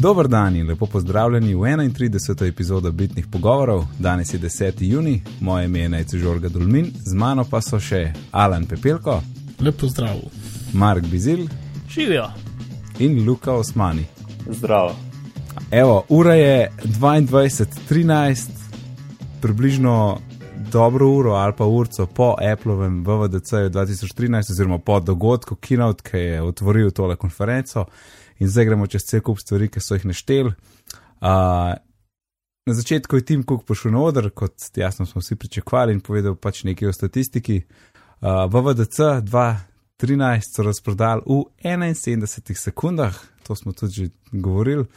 Dober dan in lepo pozdravljeni v 31. epizodo Bitnih pogovorov. Danes je 10. juni, moje ime je Najce Žorga Dulmin, z mano pa so še Alan Pepelko, Lepo zdrav. Mark Bizil Živijo. in Luka Osmani. Zdravo. Evo, ura je 22.13, približno dobro uro ali pa urco po Applovem VVDC 2013, oziroma po dogodku Keynote, ki je otvoril tole konferenco. In zdaj gremo čez cel kup stvari, ki so jih naštel. Uh, na začetku je Tim Cook prišel na oder, kot jasno smo vsi pričakovali, in povedal pač nekaj o statistiki. Uh, VVDC 2013 so razprodali v 71 sekundah, to smo tudi že govorili.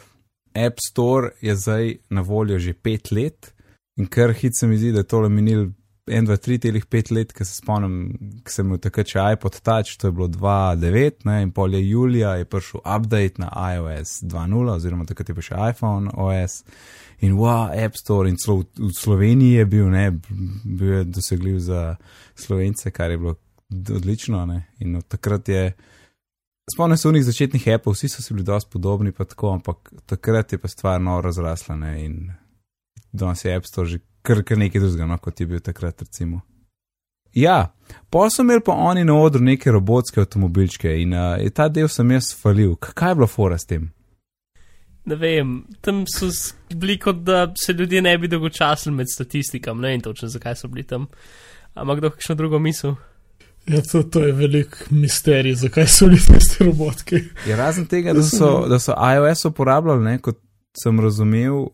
App Store je zdaj na voljo že pet let in kar hit se mi zdi, da je tole minil 1, 2, 3, telih pet let, ki se spomnim, ki sem imel takrat še iPod Touch, to je bilo 2.9, ne, in pol je julija je prišel update na iOS 2.0, oziroma takrat je bil še iPhone OS. In wow, App Store in celo v, Sloveniji je bil, ne, bil je dosegljiv za slovence, kar je bilo odlično, ne, in od takrat je. Spomnim se v njih začetnih Apple, vsi so si bili dosti podobni, pa tako, ampak takrat je pa stvar novo razrasla ne, in danes je App Store že kar, kar nekaj drugega, no, kot je bil takrat, recimo. Ja, pa so imeli pa oni na odru neke robotske avtomobilčke in uh, ta del sem jaz falil. Kaj je bilo fora s tem? Ne vem, tam so bili kot da se ljudje ne bi dolgočasili med statistikami, ne vem točno zakaj so bili tam. Ampak kdo kakšno drugo misel? Ja, to, to je velik misterij, zakaj so bili tisti robotki. Je razen tega, da so, da so iOS uporabljali, ne, kot sem razumel,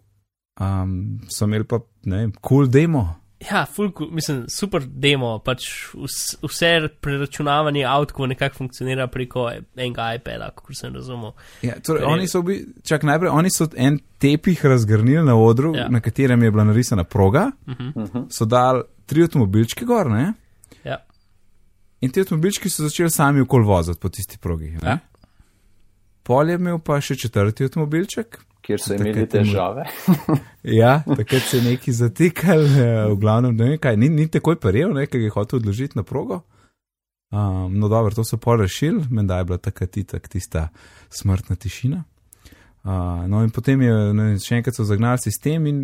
um, so imeli pa, ne vem, cool demo. Ja, full, cool, mislim, super demo, pač vs, vse preračunavanje avtkov nekako funkcionira preko enega iPada, kot sem razumel. Ja, torej, Ker je- oni so bili, čak najprej, oni so en tepih razgrnili na odru, ja. Na katerem je bila narisana proga, Uh -huh. Uh -huh. so dali tri avtomobilčke gor, ne? Ja. In ti avtomobilčki so začeli sami okol voziti po tisti progi. Ne? Ja. Pol je imel pa še četrti avtomobilček. Kjer so Takrat imeli mu- težave. Ja, takrat se je neki zatikal, eh, v glavnem, ne vem kaj, ni, ni takoj paril, nekaj je hotel odložiti na progo. Um, no, dobro, to so pol rešili, menda je bila takrat itak tista smrtna tišina. Uh, no, in potem je ne, še enkrat so zagnali sistem in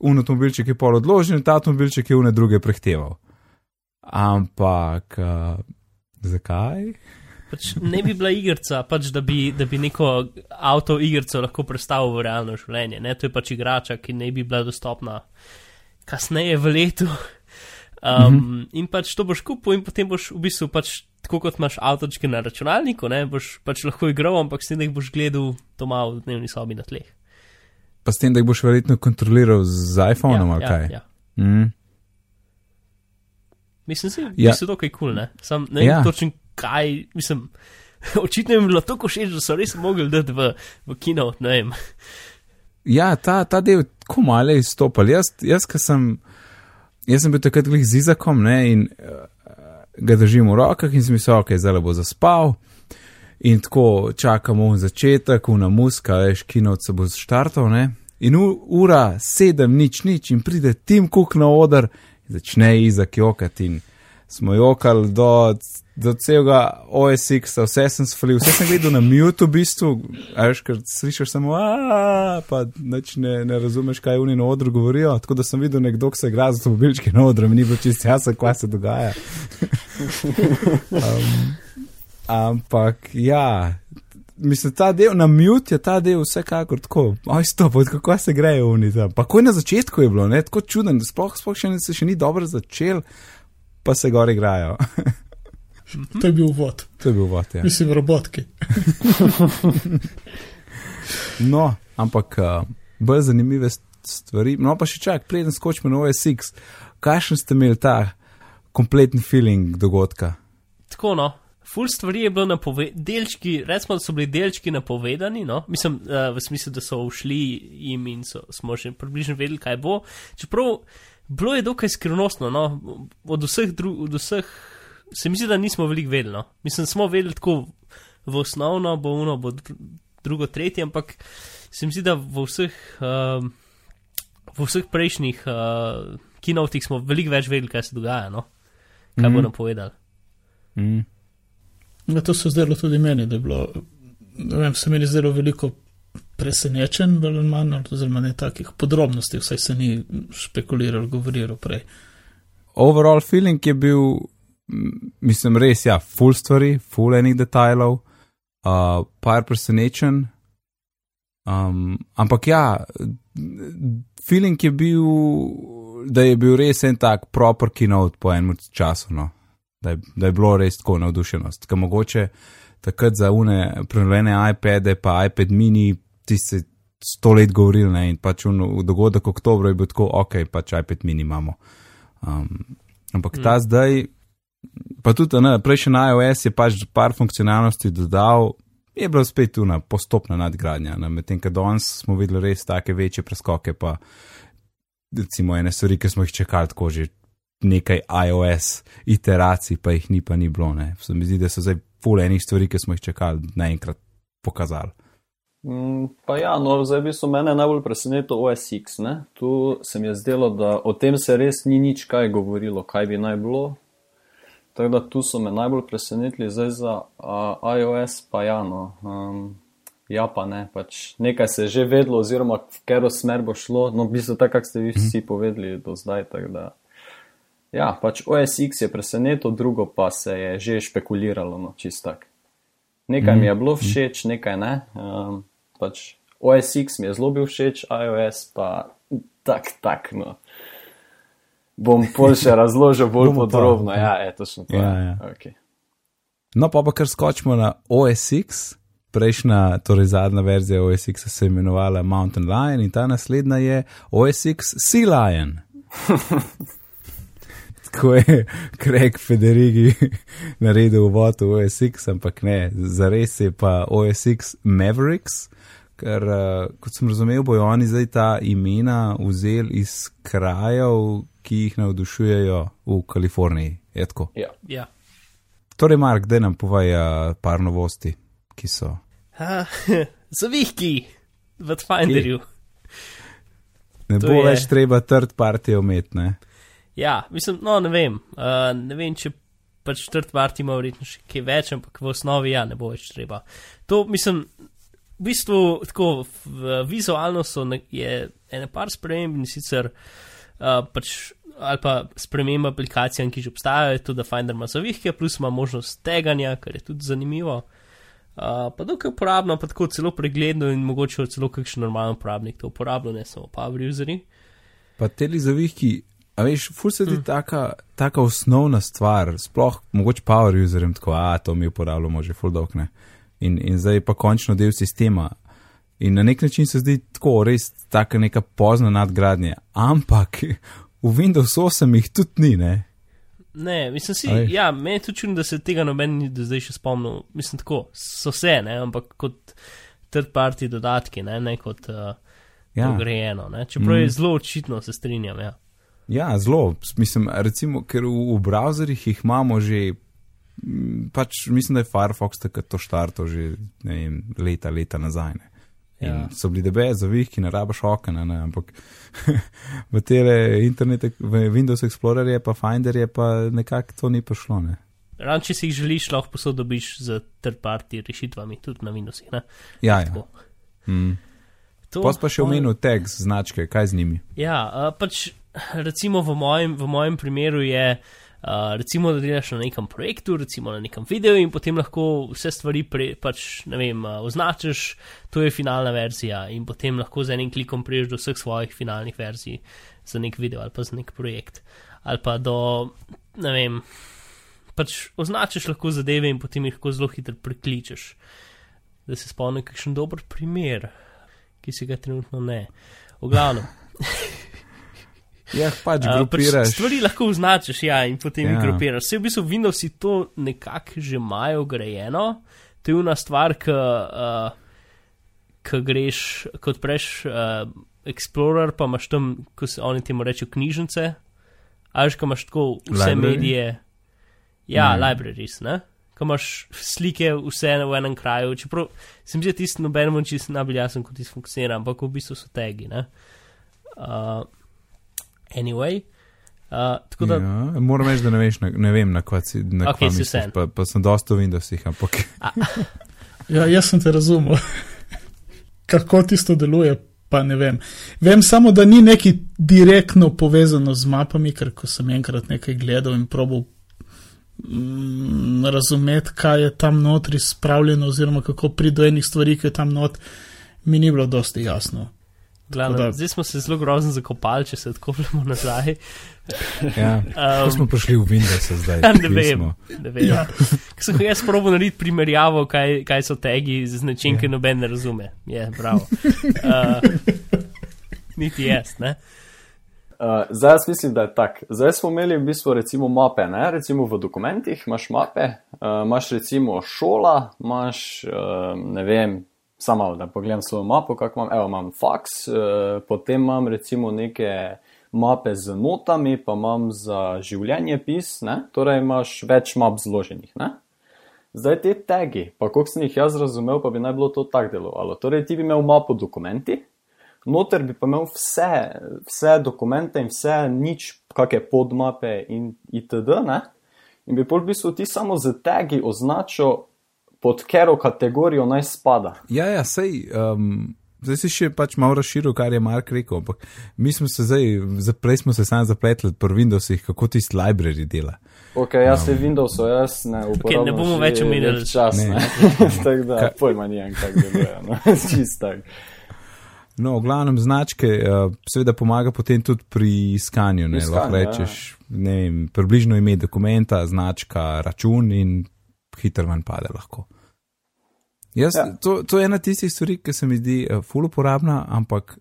un avtomobilček je pol odložen, ta avtomobilček je une druge prehteval. Ampak, uh, zakaj? Pač ne bi bila igrica, pač da bi, da bi neko avto igrico lahko predstavil v realno življenje. Ne? To je pač igrača, ki ne bi bila dostopna kasneje v letu. Um, mm -hmm. In pač to boš kupil, in potem boš v bistvu pač tako kot imaš avtočke na računalniku, ne boš pač lahko igral, ampak s tem, da jih boš gledal doma v dnevni sobi na tleh. Pa s tem, da jih boš verjetno kontroliral z iPhonom ja, ali ja, kaj. ja. Mm. Mislim, si, Ja. da je to kaj kul, cool, ne? Sam ne vem ja. točno kaj, mislim, očitno jim je bilo tako všeč, da so res mogli dati v, v kino, ne vem. Ja, ta, ta del tako malo je izstopal. Jaz, jaz, sem, jaz sem bil takrat glih z Izakom ne, in uh, ga držim v rokah in sem mislil, ok, zdaj bo zaspal. In tako čakamo v začetek, v namuska, veš, kino se bo štartal, ne. In u, ura sedem, nič, nič, in pride Tim Cook na oder in začne Izak jokati. In smo jokali do, do celega OSX-a, vse sem sfalil, vse sem gledal na mute v bistvu, a veš, ker slišiš samo, "Aaa", pa nič ne, ne razumeš, kaj oni na odru govorijo. Tako da sem videl nekdo, ki se igra z avtomobilčki na odru, mi ni bilo čisto jasno, kaj se dogaja. um, ampak ja. Mislim, ta del na mute je ta del vsekakor tako, oj, stop, kako se grejo oni tam. Pa ko na začetku je bilo, ne, tako čuden, sploh, sploh še, ne- se še ni dobro začel, pa se gor igrajo. To je bil vod, to je bil vod, ja. mislim, robotki. No, ampak uh, bolj zanimive st- stvari. No, pa še čak, preden skočimo na OSX, kakšen ste imeli ta kompleten feeling dogodka? Tako no. Ful stvari je bilo napovedano, delčki, recimo, da so bili delčki napovedani, no? mislim, uh, v smislu, da so ušli jim in so, smo že približno vedeli, kaj bo. Čeprav bilo je dokaj skrivnostno, no? od, vseh dru, od vseh, se mi zdi, da nismo veliko vedeli. No? Mislim, smo vedeli tako v osnovno, bo uno, bo dru- drugo, tretje, ampak se mi zdi, da v vseh, uh, v vseh prejšnjih uh, kinotih smo veliko več vedeli, kaj se dogaja, no? kaj mm. bo Mhm. napovedal. Mm. Ja, to se je zdelo tudi meni, da je bilo, ne vem, se meni zdelo veliko presenečen, ali manj, oziroma ne takih podrobnosti, vsaj se ni špekuliral, govoriral prej. Overall feeling je bil, mislim, res, ja, full stvari, full enih detajlov, uh, par presenečen. Um, ampak ja, feeling je bil, da je bil res en tak proper keynote po enem času, no. da, je, da je bilo res tako navdušenost. Ker mogoče takrat za une prenovljene iPade, pa iPad mini, ti se sto let govorili ne, in pač v, dogodek oktobra je bil tako, ok, pač iPad mini imamo. Um, ampak ta mm. zdaj, pa tudi ne, prejšnji na iOS je pač par funkcionalnosti dodal. Je bila spet tu na postopna nadgradnja, medtem ko danes smo videli res take večje preskoke, pa recimo ene stvari, ki smo jih čakali tako že nekaj iOS iteracij, pa jih ni pa ni bilo. Ne. Se mi zdi, da so zdaj pol enih stvari, ki smo jih čakali, naenkrat pokazali. Mm, pa ja, no, zdaj bi so mene najbolj presenetil OSX. Ne? Tu se mi je zdelo, da o tem se res ni nič kaj govorilo, kaj bi naj bilo. Tako da tu so me najbolj presenetili, zdaj za uh, iOS pa ja, no. Um, ja, pa ne, pač nekaj se je že vedlo, oziroma v katero smer bo šlo, no, v bistvu tako, kako ste vi vsi povedali do zdaj. Da, ja, pač OSX je presenetil, drugo pa se je že špekuliralo, no, čistak. Nekaj mi je bilo všeč, nekaj ne. Um, pač OSX mi je zelo bil všeč, iOS pa tak, tak, no. Bom pol še razložil bolj podrobno. Ja, je točno to. Ja, ja. Okay. No, pa pa kar skočimo na OSX. Prejšnja, torej zadnja verzija OSX se je imenovala Mountain Lion in ta naslednja je OSX Sea Lion. Tako je Craig Federigi naredil uvod v OSX, ampak ne, zares je pa OSX Mavericks, ker kot sem razumel, bojo oni zdaj ta imena vzeli iz krajev, ki jih navdušujejo v Kaliforniji. Ja. Ja. Torej, Mark, da nam povaja par novosti ki so. Zavihki v Finderju. Ne To bo je- več treba third party umetne. Ja, mislim, no, ne vem. Uh, ne vem, če pač četrt parti ima verjetno še kaj več, ampak v osnovi ja, ne bo več treba. To mislim, v bistvu tako v, vizualno so ne, je ene par sprememb in sicer uh, pač. Ali pa sprememba aplikacijam, ki že obstajajo, to, da Finder ima zavihke, plus ima možnost teganja, kar je tudi zanimivo. Uh, pa dokaj uporabno, pa tako celo pregledno in mogoče celo kakšen normalen uporabnik to uporablja, ne samo power useri. Pa te zavihki, a veš, ful se ti mm. taka, taka osnovna stvar, sploh mogoče power userjem tako, a to mi uporabljamo že full dog, ne. In, in zdaj je pa končno del sistema. In na nek način se zdi tako, res taka neka pozna nadgradnja. Ampak v Windows 8 jih tudi ni, ne. Ne, mislim si, A veš. ja, meni je tudi čudno, da se tega noben ni do zdaj še spomnil. Mislim tako, so vse, ne, ampak kot third party dodatki, ne, ne kot uh, Ja. pogrejeno, ne. Čeprav je Mm. zelo očitno, se strinjam, ja. Ja, zelo. Mislim, recimo, ker v, v browserjih jih imamo že, m, pač mislim, da je Firefox takrat to štartal že ne vem, leta, leta nazaj. Ne. In Ja. so bili debe zavihki, ne rabaš okna, ne, ampak v tele internete, v Windows Explorer je pa Finder je pa nekako to ni prišlo. Ne. Ran, če si jih želiš, lahko posodobiš z third party rešitvami, tudi na Windowsih, ne. Ja, ja. Mm. To- Pos pa še to- omenil tags, značke, kaj z njimi. Ja, pač recimo v mojem, v mojem primeru je, uh, recimo, da delaš na nekem projektu, recimo na nekem videu in potem lahko vse stvari pre, pač, ne vem, uh, označiš, to je finalna verzija in potem lahko z enim klikom priješ do vseh svojih finalnih verzij za nek video ali pa za nek projekt. Ali pa do, ne vem, pač označiš lahko zadeve in potem jih lahko zelo hitro prekličeš. Da se spomnim kakšen dober primer, ki si ga trenutno ne. V glavnem. Ja, pač Uh, grupiraš. stvari lahko označiš, ja, in potem jih Ja. grupiraš. Vse v bistvu Windows to nekako že imajo grejeno. To je ena stvar, ki uh, greš, kot preš uh, Explorer, pa imaš tam, ko se oni temu rečejo, knjižnice, ali ko imaš tako vse Library? medije. Ja, Ne. libraries, ne? Ko imaš slike vse v enem kraju, čeprav se mi zdi, da tisti noben čist najbolj jasen, kot tisti funkcionira, ampak v bistvu so tagi, ne? Uh, anyway, uh, tako da Ja, moram reči, da ne, veš, na, ne vem, na kaj si na Ok, kva si misliš, pa, pa sem dosta v Windowsih, ampak Ja, jaz sem te razumel. kako tisto deluje, pa ne vem. Vem samo, da ni neki direktno povezano z mapami, ker ko sem enkrat nekaj gledal in probal mm, razumeti, kaj je tam notri spravljeno, oziroma kako pride do enih stvari, ki je tam not, mi ni bilo dosti jasno. Glavno, Tako da- zdaj smo se zelo grozno zakopali, če se odkopljamo nazaj. Ja. Um, smo prišli v Windows zdaj. ne vem. smo? Ne vem. Ja. Ko sem jaz probil narediti primerjavo, kaj, kaj so tagi z način, Ja. ki noben ne razume. Je, bravo. Uh, niti jaz, ne? Uh, zdaj jaz mislim, da je tako. Zdaj smo imeli v bistvu recimo mape, ne? recimo v dokumentih imaš mape, uh, imaš recimo šola, imaš uh, ne vem, samo da pogledam svojo mapo, kako imam, evo imam fax, uh, potem imam recimo neke mape z notami, pa imam za življenje pis, ne? torej imaš več map zloženih. Ne? Zdaj te tagi, pa koliko sem jih jaz razumel, pa bi naj bilo to tako delovalo. Torej ti bi imel mapo dokumenti, noter bi pa imel vse, vse dokumente in vse nič, kakšne podmape in itd. Ne? In bi pol v bistvu ti samo z tagi označil, pod katero kategorijo naj spada. Ja, ja, sej. Um, zdaj si še pač malo razširil, kar je Mark rekel, ampak mi smo se zdaj, prej smo se sami zapletli pri Windowsih, kako tisti library dela. Ok, jaz se Windowsov, jaz ne uporabljam. ne bomo več omenjali. lep Čas, Ne. ne. Tako da, pojma nijem, kako deluje. No. Čist tak. No, v glavnem značke, uh, seveda pomaga potem tudi pri iskanju. Ne, lahko ja. rečeš, ne vem, približno ime dokumenta, značka, račun in hitro ven pade lahko. Jaz, ja. To, to je ena tistih stvari, ki se mi zdi uh, ful uporabna, ampak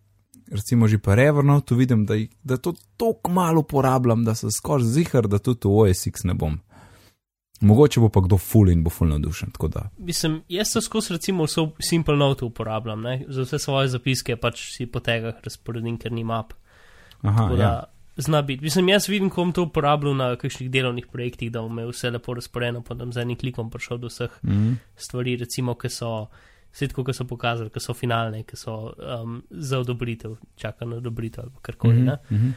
recimo že pa Reverno, tu vidim, da, jih- da to tako malo uporabljam, da sem skoraj zihar, da tudi v OSX ne bom. Mogoče bo pa kdo ful in bo ful navdušen. tako da. Mislim, jaz to skozi recimo vso Simple Note uporabljam, ne? za vse svoje zapiske pač si po tegah razporedim, ker ni map. Aha, Tako ja. Zna biti. Mislim, jaz vidim, ko bom to uporabljal na kakšnih delovnih projektih, da bom imel vse lepo razporejeno, pa da bom z enim klikom prišel do vseh Mhm. stvari, recimo, ki so, svetko, ki so pokazali, ki so finalne, ki so um, za odobritev, čaka na odobritev ali karkoli. Mm -hmm.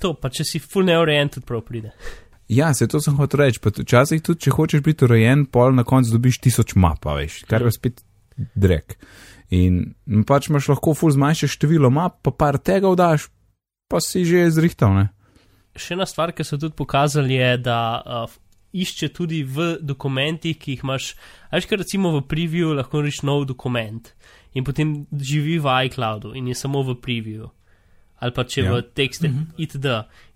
To pa, če si full neurejen, tudi prav pride. Ja, se to sem hotel reči. Včasih tudi, če hočeš biti urejen, pol na koncu dobiš tisoč map, a veš, kar je spet drek. In pač imaš lahko ful zmanjše število map, pa par tega vdaš, pa si že zrihtal, ne? Še ena stvar, ki so tudi pokazali, je, da uh, išče tudi v dokumentih, ki jih imaš. a Veš, kar recimo v preview lahko rečeš nov dokument in potem živi v iCloudu in je samo v preview. Ali pa če Ja. ja. v tekste, mm -hmm. itd.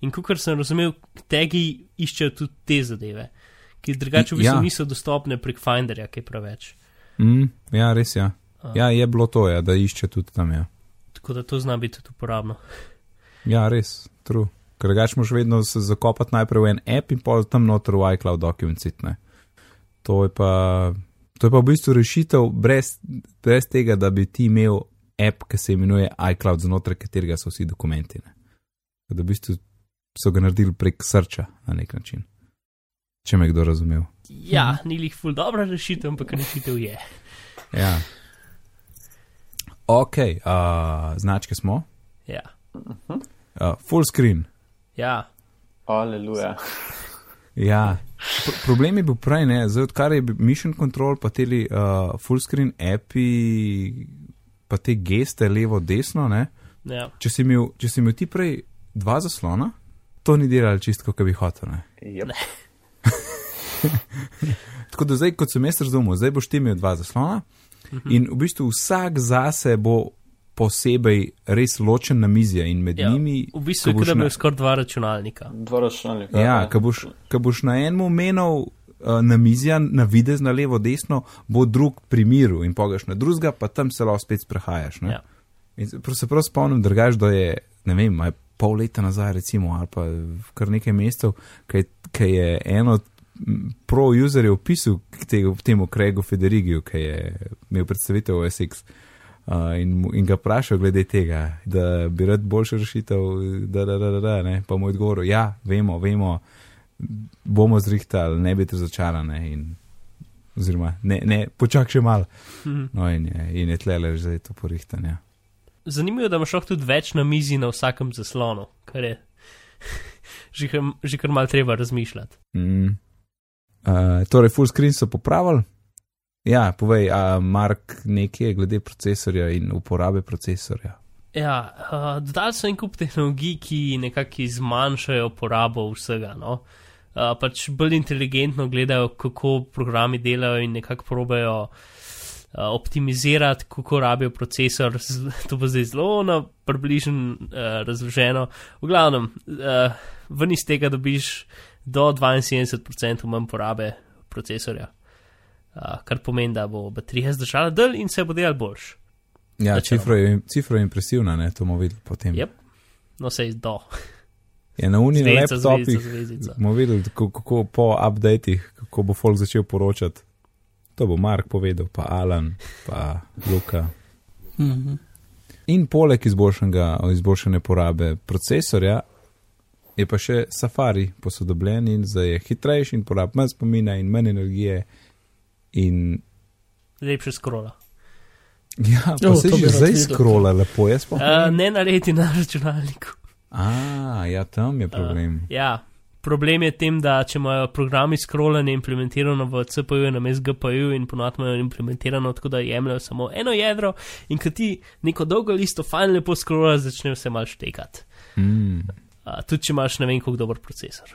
In kot sem razumel, tagi iščejo tudi te zadeve, ki drugače v bistvu Ja. ja. niso dostopne prek Finderja, ki je preveč. Mm, ja, res ja. A. Ja, je bilo to, ja, da išče tudi tam. Ja, Tako da to zna biti tudi uporabno. Ja res, true. Ker gač moš vedno se zakopati najprej v en app in pol tam noter v iCloud dokument ne. To je pa. To je pa v bistvu rešitev brez, brez tega, da bi ti imel app, ki se imenuje iCloud, znotraj katerega so vsi dokumenti. Ne. Da v bistvu so ga naredili prek srča na nek način. Če me kdo razumel. Ja, ni jih ful dobra rešitev, ampak rešitev je. Ja. Ok, uh, značke smo. Ja. Uh, full screen. ja. Aleluja. Ja. Pro problem je bil prej, ne, zdaj odkar je Mission Control, pa te uh, full screen appi, pa te geste levo, desno, ne. ja. Če si imel, če si imel ti prej dva zaslona, to ni delalo čisto, kot bi hotel. Ne? Yep. Tako da zdaj, kot sem jaz razumel, zdaj boš ti imel dva zaslona in v bistvu vsak zase bo posebej res ločen na mizje in med Ja, njimi. V bistvu je da imel skoraj dva računalnika. Dva računalnika. Ja, ko boš, ko boš na enem menil uh, na mizja, na videz, na levo, desno, bo drug pri miru in pogaš na drugega, pa tam se lahko spet sprehajaš. ne. Ja. In se prav, se prav spomnim, drugač, da je, ne vem, pol leta nazaj, recimo, ali pa kar nekaj mesecev, ki je eno od pro-userjev pisal temu Craigu Federigiju, ki je imel predstavitev OSX. Uh, in, mu- in ga vprašal glede tega, da bi rad boljšo rešitev, da, da, da, da, da ne. Pa mu je odgovoril, ja, vemo, vemo, bomo zrihtali, ne biti razočarani. in- Oziroma, ne, ne počakaj še malo. Mhm. No, in je, in je tlele že zdaj to porihtanje. Zanimivo je, da imaš lahko tudi več na mizi na vsakem zaslonu, kar je že, že kar mal treba razmišljati. Mm. Uh, torej, full screen so popravili, Ja, povej, a Mark nekje glede procesorja in uporabe procesorja. Ja, uh, dodali so en kup tehnologij, ki nekako zmanjšajo porabo vsega. No? Uh, pač bolj inteligentno gledajo, kako programi delajo in nekako probejo uh, optimizirati, kako rabijo procesor. To bo zdaj zelo na približen uh, razloženo. V glavnem, uh, ven iz tega dobiš do 72% manj porabe procesorja. Uh, kar pomeni, da bo baterija zdržala del in se bo delal boljš. Ja, Načeloma. cifra je, cifra je impresivna, ne, to bomo videli potem. Yep. No, se je do. Je na uni na Zvezdica, laptopih, bomo videli, kako, kako po updatih, kako bo folk začel poročati. To bo Mark povedal, pa Alan, pa Luka. Mhm. In poleg izboljšanega- izboljšane porabe procesorja, je pa še Safari posodobljen in zdaj je hitrejši in porab manj spomina in manj energije. In Lepše skrola. ja, pa Jo, se že zdaj skrola lepo, jaz pa. Uh, ne naredi na računalniku. A, ja, tam je problem. Uh, ja, problem je tem, da če imajo programi scrollanje implementirano v CPU na mestu GPU in ponovno imajo implementirano tako, da jemljajo samo eno jedro in ko ti neko dolgo listo fajn lepo scrolla, začne vse mal štekati. Mm. Uh, tudi če imaš ne vem koliko dober procesor.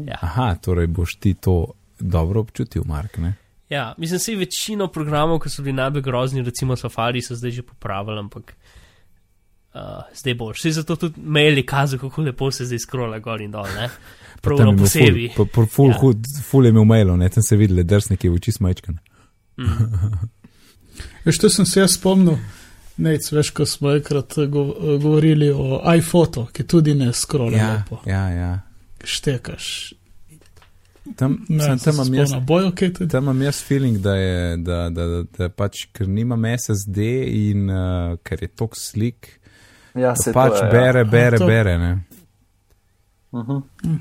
Ja. Aha, torej boš ti to dobro občutil, Mark. Ne? ja, mislim, se večino programov, ki so bili najbolj grozni, recimo Safari, so zdaj že popravili, ampak. Uh, zdaj boš, vsi zato tudi maili kazali, kako lepo se zdaj skrola gor in dol, ne? Pa tam Prav je imel posebej. Ful, ful, Ja. hud, ful je imel mailov, ne, tam se je videl, drsniki v oči smajčkan. Veš, to sem se jaz spomnil, nec, veš, ko smo enkrat eh, eh, govorili o iPhoto, ki tudi ne skrola Ja, lepo. ja, ja. Štekaš. Tam, Ne, sem, tam, imam jaz, Bojo, tudi. tam imam jaz feeling, da je, da, da, da, da pač, ker nimam SSD in uh, ker je tok slik, Ja, da se pač to je, bere, bere, to- bere. Ne? Ja. Mhm.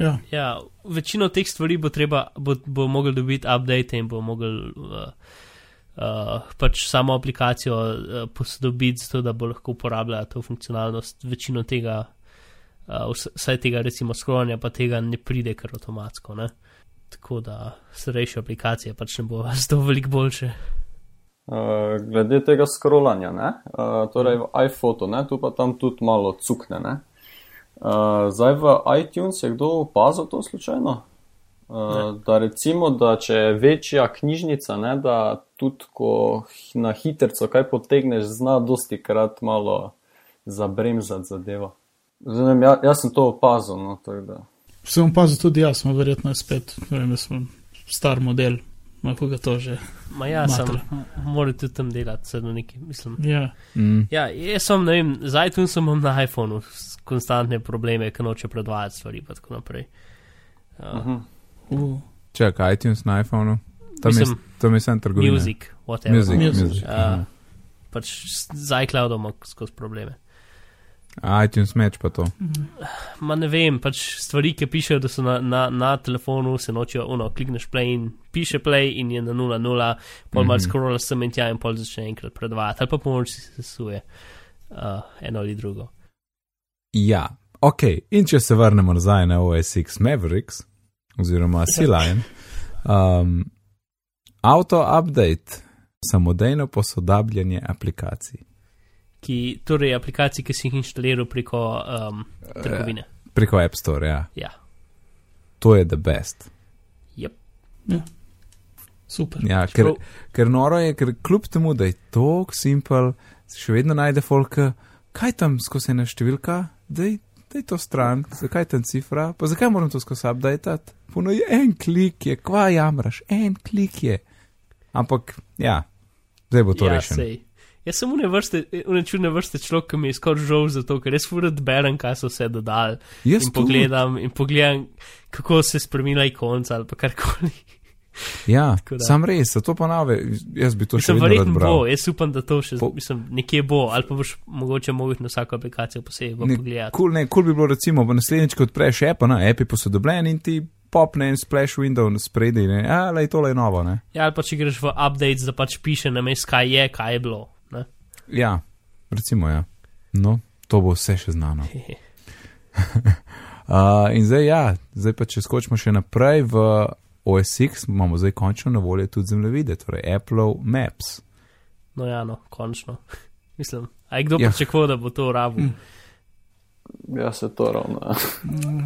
Ja. Ja, večino teh stvari bo treba, bo, bo mogel dobiti update in bo mogel uh, uh, pač samo aplikacijo uh, posodobiti, zato da bo lahko uporabljala to funkcionalnost. Večino tega, uh, vs- vsaj tega recimo scrollanja, pa tega ne pride kar avtomatsko. Ne? Tako da starejše aplikacije pač ne bo zato veliko boljše. Uh, glede tega scrollanja, ne? Uh, torej v iPhoto, ne? tu pa tam tudi malo cukne. Ne? Uh, zdaj v iTunes je kdo opazil to slučajno? Uh, da recimo, da če je večja knjižnica, ne, da tudi ko na hitrco kaj potegneš, zna dosti krat malo zabremzati zadevo. Vem, ja, jaz sem to opazil. No. Sem opazil tudi jaz, smo verjetno spet, ne vem, jaz sem star model, lahko ga to že. Ma ja, sem, Matra. mora tudi tam delati, sedno neki, mislim. Ja. Mm. Ja, jaz sem, ne vem, z iTunesom imam na iPhonu konstantne probleme, ker noče predvajati stvari in tako naprej. Uh, Mhm. Uh. Čakaj, iTunes na iPhonu. Tam je, Mislim, tam je sem trgovina. music, whatever. Music, Music. music. Ja. aha. Pač z iCloudom skozi probleme. iTunes meč pa to. Ma ne vem, pač stvari, ki pišejo, da so na, na, na telefonu, se nočijo, uno, klikneš play in piše play in je na 0,0, pol mal Mhm. scrollaš sem in tja in pol začne enkrat predvajati, ali pa pomoč si sesuje uh, eno ali drugo. Ja, ok. In če se vrnemo nazaj na OSX Mavericks, oziroma Sea-Lion, um, auto update, samodejno posodabljanje aplikacij. Ki, torej, aplikacij, ki si jih inštaliral preko um, trgovine. Preko App Store, ja. Ja, To je the best. yep. Super. Ja, ker, ker noro je, ker kljub temu, da je to simpel, še vedno najde folka, kaj tam skozi ena številka, da je to stran, zakaj tam cifra, pa zakaj moram to skozi updateati. Puno je en klik, je kva jamraš, en klik je. Ampak, ja, zdaj bo to ja, rešeno. Jaz sem une vrste, une čudne vrste človek, ki mi je skoraj žal zato, ker res furat berem, kaj so vse dodali. Jaz In tudi. pogledam, in pogledam, kako se spremenila ikonca ali pa karkoli. Ja, sam res, zato ponave, jaz bi to še Mislim, vedno rad verjetno bral. bo, jaz upam, da to še, Po- mislim, nekje bo, ali pa boš mogoče mogel na vsako aplikacijo posebej Ne, pogledati. Kul cool, cool bi bilo, recimo, v naslednjič, ko odpreš app, na app je posodobljen in ti popne en splash window spredi, ne, ale tole je novo, ne. Ja, ali pa če greš v updates, da pač piše na mest, kaj je, kaj je bilo. Ja, recimo, ja. No, to bo vse še znano. Uh, in zdaj, ja, zdaj pa če skočimo še naprej v OSX imamo zdaj končno na voljo tudi zemljevide, torej Apple Maps. No, ja, no, končno. Mislim, a je kdo Ja. pričakoval, da bo to rabil? Ja, se to ravno.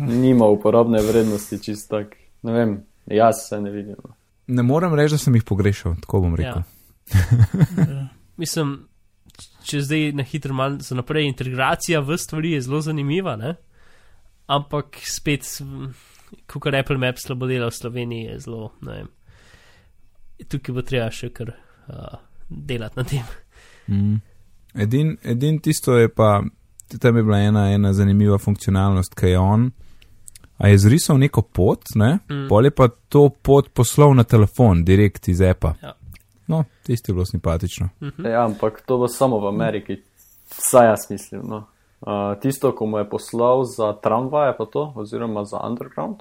Nima uporabne vrednosti, čist tak. Ne vem, jaz se ne vidim. Ne morem reči, da sem jih pogrešal, tako bom rekel. Ja. Mislim, če zdaj na hitro malo za naprej, integracija v stvari je zelo zanimiva, ne? ampak spet, kot Apple Maps slabo dela v Sloveniji, je zelo, ne vem. Tukaj bo treba še kar uh, delati na tem. Mm. Edin, edin tisto je pa, tam je bila ena, ena zanimiva funkcionalnost, ki je on. A je zrisal neko pot, ne? Mm. pol je pa to pot poslal na telefon, direkt iz Appa. Ja. No, tisto je bilo simpatično. Mhm. Ja, ampak to bo samo v Ameriki, saj jaz mislim. No. Uh, tisto, ko mu je poslal za tramvaje, pa to, oziroma za underground.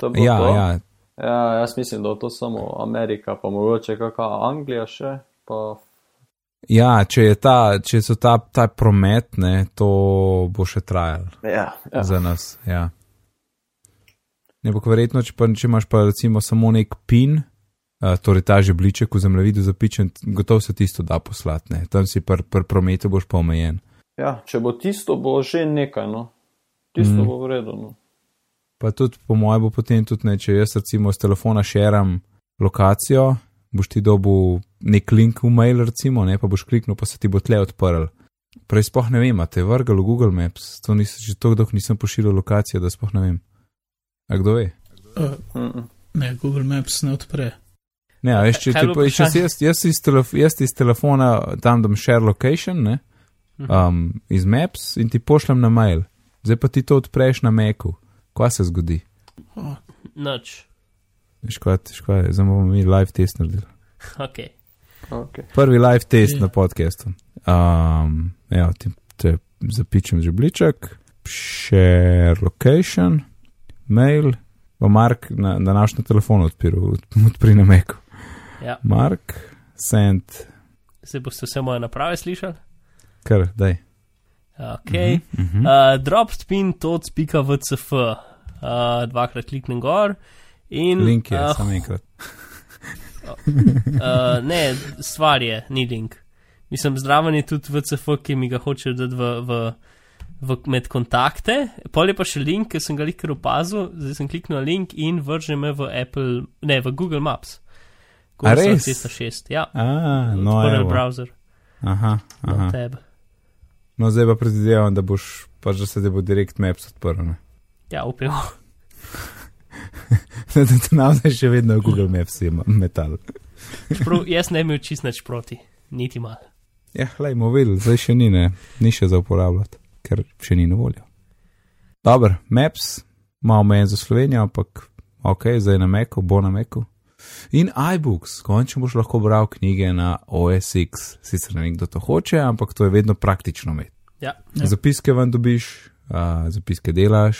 To Ja, to. ja, ja, jaz mislim, da je to samo Amerika, pa mogoče kakšna Anglija še. Pa... ja, če ta, če so ta, ta promet, ne, to bo še trajalo Ja, ja. za nas. Ja. Ne, ampak verjetno, če, pa, če imaš pa recimo samo nek pin, uh, torej ta žebliček v zemljevidu zapičen, gotovo se tisto da poslati, ne. tam si pri pr prometu boš pa omejen. ja, če bo tisto, bo že nekaj, no. Tisto Mm. bo v redu. No. Pa tudi, po mojem, bo potem tudi ne, če jaz recimo s telefona šeram lokacijo, boš ti dobil nek link v mail, recimo, ne, pa boš kliknil, pa se ti bo tle odprl. Prej sploh ne vem, a te je vrgal v Google Maps, to nisem, že tako dolgo nisem pošiljal lokacije, da sploh ne vem. A kdo ve? Uh, ne, Google Maps ne odpre. Ne, a veš, če, ti bo pa, če si vprašanje? jaz, jaz, iz telef, jaz iz telefona tam dam share location, ne, Mhm. um, iz Maps in ti pošljem na mail. Zdaj pa ti to odpreš na Macu. Kaj se zgodi? Oh, Noč. Veš, kaj, zdaj bomo mi live test naredili. Ok. Okay. Prvi live test Je. na podkastu. Um, evo, ti, te zapičem žebliček, share location, mail, pa Mark na, na naš na telefon odpiral, odpri na Macu. Ja. Mark, send, Zdaj boste vse moje naprave slišali. kar, daj. Ok. Mhm, mhm. Uh, drop spin tots.vcf. Uh, dvakrat kliknem gor. In, Link je, uh, samo enkrat. uh, ne, stvar je, ni link. Mislim, zdraven je tudi VCF, ki mi ga hoče dati v, v, v med kontakte. Pol je pa še link, ki sem ga likar opazil, zdaj sem kliknil na link in vrže me v Apple, ne, v Google Maps. Res? 606, ja. A, no, Odprl browser Aha, na aha. tebe. No, zdaj pa predvidevam, da boš, pač da se ti bo direkt Maps odprl. ne. Ja, upamo. Da ti nam zdaj še vedno Google Maps ima metal. Čeprav jaz ne bi čist nič proti, niti malo. Ja, hlej, mobil, zdaj še ni, ne, ni še za uporabljati, ker še ni na voljo. Dober, Maps, malo omejen za Slovenijo, ampak ok, zdaj na Meku, bo na Meku. In iBooks, končno boš lahko bral knjige na OSX. Sicer ne vem, kdo to hoče, ampak to je vedno praktično imeti. Ja, Ja. Zapiske vam dobiš, uh, zapiske delaš.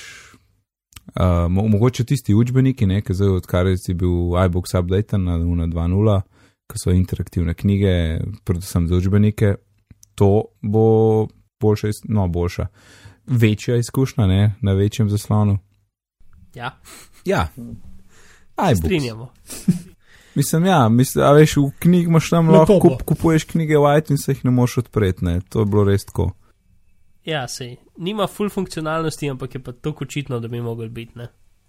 Uh, mo mogoče tisti učbeniki, ne, ki zdaj odkar si bil iBooks update na 1.2.0, ki so interaktivne knjige, predvsem za učbenike, to bo boljša, no boljša, večja izkušnja, ne, na večjem zaslonu. ja, Ja, iBooks. strinjamo. Mislim, ja, mislim, a veš, v knjig imaš tam Lepo lahko kup, kupuješ knjige v iTunes, jih ne moreš odpreti, ne, to je bilo res tako. Ja, sej. Nima full funkcionalnosti, ampak je pa tako očitno, da bi mogel biti. Ne?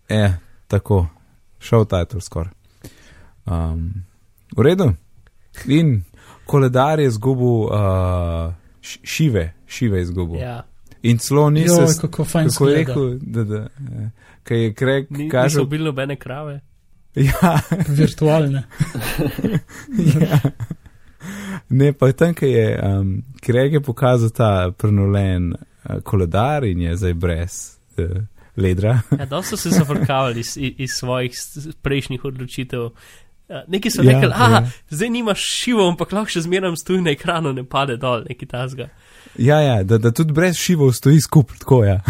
E, tako, šel title skoraj. Um, v redu. In koledar je zgubil uh, šive, šive je zgubil. Ja, In celo ni se, kako fajn kako je zgleda. rekel, da, da, eh, kaj je krek, Ni, kaže. niso bili nobene krave. Ja, Virtualne. ja. Ne, pa je tam, ki je um, Kreg je pokazal ta prenovljen uh, koledar in je zdaj brez uh, ledra. Ja, dosto so se zafrkavali iz, iz, svojih prejšnjih odločitev. Uh, neki so Ja, rekli, ja. ah, zdaj nimaš šivo, ampak lahko še zmeraj stoji na ekranu, ne pade dol, neki tasga. Ja, ja da, da tudi brez šivov stoji skupaj, tako ja.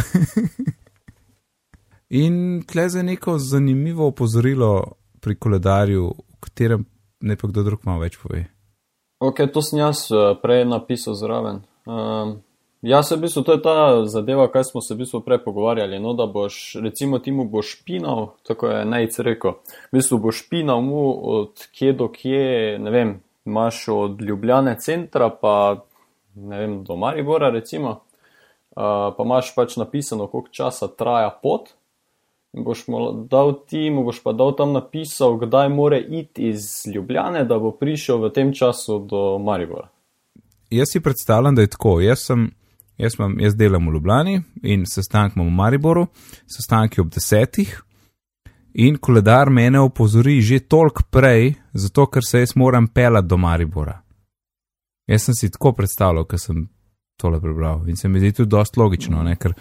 In tle za neko zanimivo opozorilo pri koledarju, v katerem ne pa kdo drug malo več pove. Ok, to sem jaz eh, prej napisal zraven. Um, Ja, se v bistvu to je ta zadeva, kaj smo se v bistvu prej pogovarjali. No, da boš, recimo, ti mu boš pinal, tako je najc rekel. V bistvu boš pinal mu od kje do kje, ne vem, imaš od Ljubljane centra, pa ne vem, do Maribora, recimo, uh, pa imaš pač napisano, koliko časa traja pot. Boš mu dal ti, mu boš pa dal tam napisal, kdaj more iti iz Ljubljane, da bo prišel v tem času do Maribora. Jaz si predstavljam, da je tako. Jaz, sem, jaz, imam, jaz delam v Ljubljani in sestanek imam v Mariboru, sestanek je ob desetih. In koledar mene opozori že toliko prej, zato ker se jaz moram pelati do Maribora. Jaz sem si tako predstavljal, ker sem tole prebral in se mi zdi tudi dosta logično, ne? ker,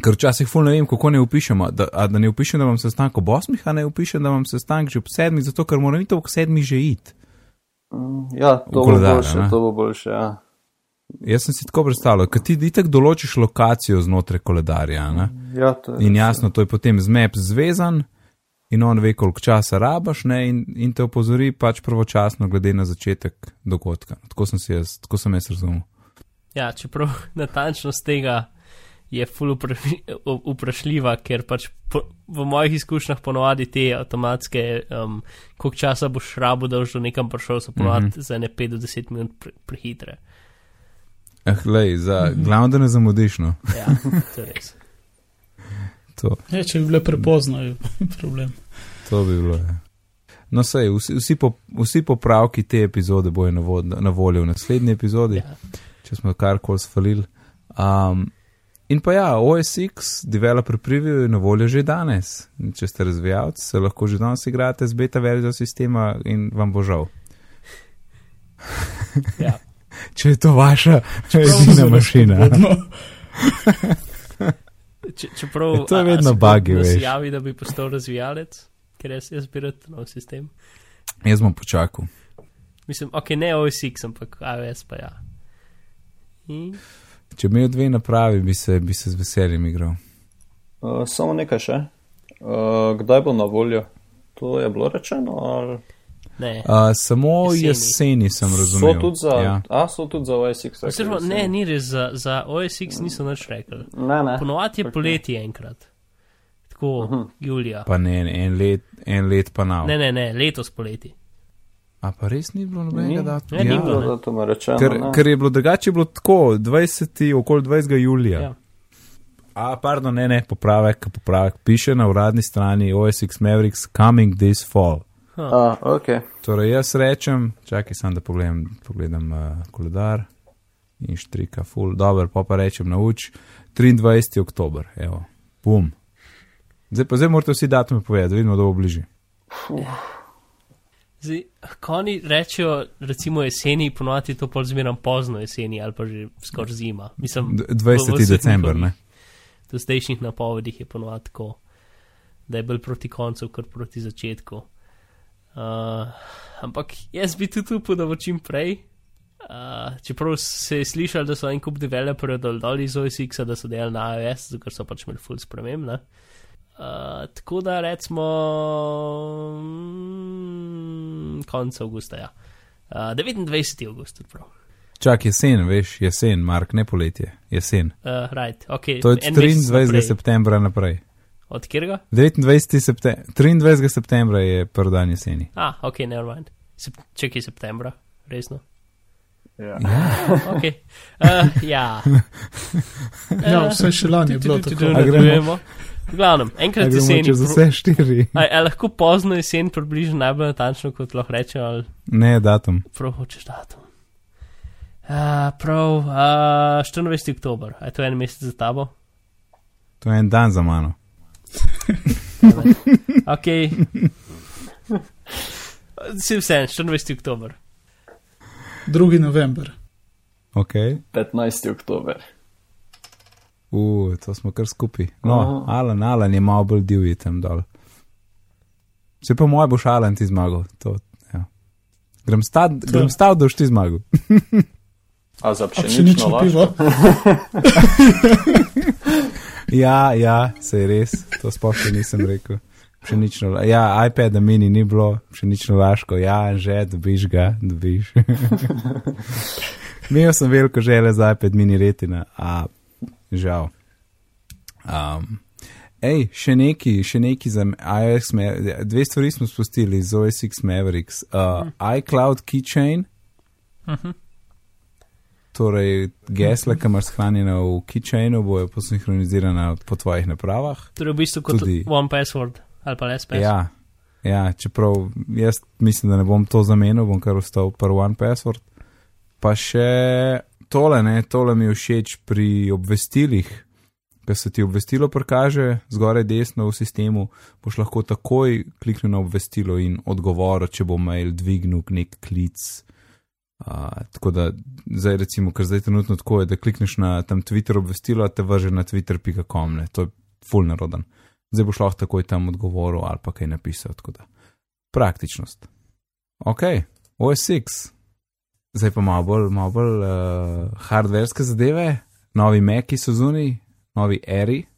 ker včasih ful ne vem, kako ne upišemo. Da, a, da ne upišem, da imam sestanek ob osmih, a ne upišem, da imam sestanek že ob sedmih, zato ker moram iti ob sedmih že iti. Ja, to bo koledar, boljše, ne? to bo boljše. Ja. Jaz sem si tako predstavljal, ker ti itek določiš lokacijo znotraj koledarja. Ne? Ja, to je In jasno, to je potem z map zvezan in on ve, koliko časa rabaš ne, in, in te opozori pač pravočasno glede na začetek dogodka. Tako sem, si jaz, tako sem jaz razumel. Ja, čeprav natančnost tega je ful vpraši- vprašljiva, ker pač po, v mojih izkušnjah ponovadi te avtomatske, um, koliko časa boš rabo, da boš do nekam prišel, so ponovadi mm -hmm. za ne 5 do 10 minut pre, prehitre. Eh, lej, za glavno, da ne zamudiš, no. Ja, to je res. To, Ja, če bi bile prepozno, je problem. to bi bilo. Ja. No, sej, vsi, vsi, po, vsi popravki te epizode bojo na, vo, na voljo v naslednji epizodi, Ja. če smo karkoli sfalili. Um, in pa ja, OSX, developer preview je na voljo že danes. Če ste razvijalci, se lahko že danes igrate z beta verzijo sistema in vam bo žal. Ja. Če je to vaša edina Zelo mašina. spodbudno. Če, čeprav Ja, to je vedno se buggy, nas veš. javi, da bi postal razvijalec, ker jaz, jaz bi rad nov sistem. Jaz bom počakal. Mislim, ok, ne OSX, ampak iOS pa ja. In Če bi imel dve napravi, bi se, bi se z veseljem igral. Uh, samo nekaj še. Uh, kdaj bo na voljo? To je bilo rečeno? Ali... ne. Uh, samo Jeseni. jeseni sem So razumel. tudi za, Ja. a, so tudi za OSX. Oziroma, ne, ni res, za, za OSX niso nič rekli. Ne, ne. Ponovadi je poleti enkrat. Tako, uh -huh. julija. Pa ne, en let, en let pa nav. Ne, ne, ne, letos poleti. A pa res ni bilo nobenega datuma? Ne, ni Ja. bilo. Bilo, da to mi rečeno. Ker, ne. ker je bilo drugače, je bilo tako, 20, okoli 20. julija. Ja. A, pardon, ne, ne, popravek, popravek. Piše na uradni strani OSX Mavericks coming this fall. A, ok. Torej, jaz rečem, čakaj, sam da pogledam, pogledam uh, koledar in štrika, full, dober, pa pa rečem na uč, 23. oktober, evo, bum. Zdaj pa zdaj morate vsi datume povedati, da vidimo, da bo bližje. Zdaj, ko oni rečejo, recimo jeseni, ponovadi to pol zmeram pozno jeseni ali pa že skoraj zima. Mislim, D- v- 20. v vseh december, ne? Do zdajšnjih napovedih je ponovadi tako, da je bolj proti koncu, kot proti začetku. Uh, ampak jaz bi tudi upal, da bo čim prej. Uh, čeprav se je slišal, da so en kup developerjev dol dol iz OSX, da so delali na iOS, zato ker so pač imeli full sprememb. ne. Uh, tako da recimo mm, konec avgusta, ja. Uh, 29. avgust, prav. Čak jesen, veš, jesen, Mark, ne poletje, jesen. Uh, right, okay. To je en od mesec 23. naprej. septembra naprej. Od kjerga? 29. Septem 23. septembra je prvi dan jeseni. Ah, ok, never mind. Sep čekaj septembra, resno. Ja. Ok. Uh, ja. Ja, vse še lani je bilo tako. gremo? Nadaljujemo. V glavnem, A enkrat gremo jeseni. čez vse štiri. A, a lahko pozno jesen približno najbolj natančno, kot lahko rečem, ali Ne, datum. prav hočeš datum. Uh, prav, uh, 24. oktober, je to en mesec za tabo? To je en dan za mano. Ok. Si vse, 24. oktober. 2. november. Ok. 15. oktober. Uh, to smo kar skupaj. No, Aha. Alan, Alan je malo bolj divji tam dol. Se pa moj boš Alan ti zmagal. To, ja. Grem stav, grem stav, da boš ti zmagal. A za A pšenično laško? pivo. ja, ja, se je res, to sploh še nisem rekel. Pšenično, ja, iPad mini ni bilo, pšenično laško, ja, že dobiš ga, dobiš. Imel sem veliko želje za iPad mini retina, a žal. Um, ej, še neki, še neki za iOS, dve stvari smo spustili z OS X Mavericks. Uh, iCloud Keychain, Mhm. torej gesla, ki imaš shranjena v Keychainu, bojo posinhronizirana po tvojih napravah. Torej, v bistvu kot Tudi- One Password ali pa LSPS. Ja, ja, čeprav jaz mislim, da ne bom to zamenil, bom kar ostal prvi one password. Pa še tole, ne, tole mi je všeč pri obvestilih. Ker se ti obvestilo prikaže zgoraj desno v sistemu, boš lahko takoj kliknil na obvestilo in odgovoril, če bo mail dvignil nek klic. Uh, tako da zdaj, recimo, ker zdaj trenutno tako je, da klikneš na tam Twitter obvestilo, te vrže na twitter.com, ne, to je full naroden zdaj boš lahko takoj tam odgovoril ali pa kaj napisal. Tako da praktičnost. Ok, OSX. Zdaj pa malo bolj, malo bolj uh, hardverske zadeve, novi Meki so zunaj, novi Eri. Uh,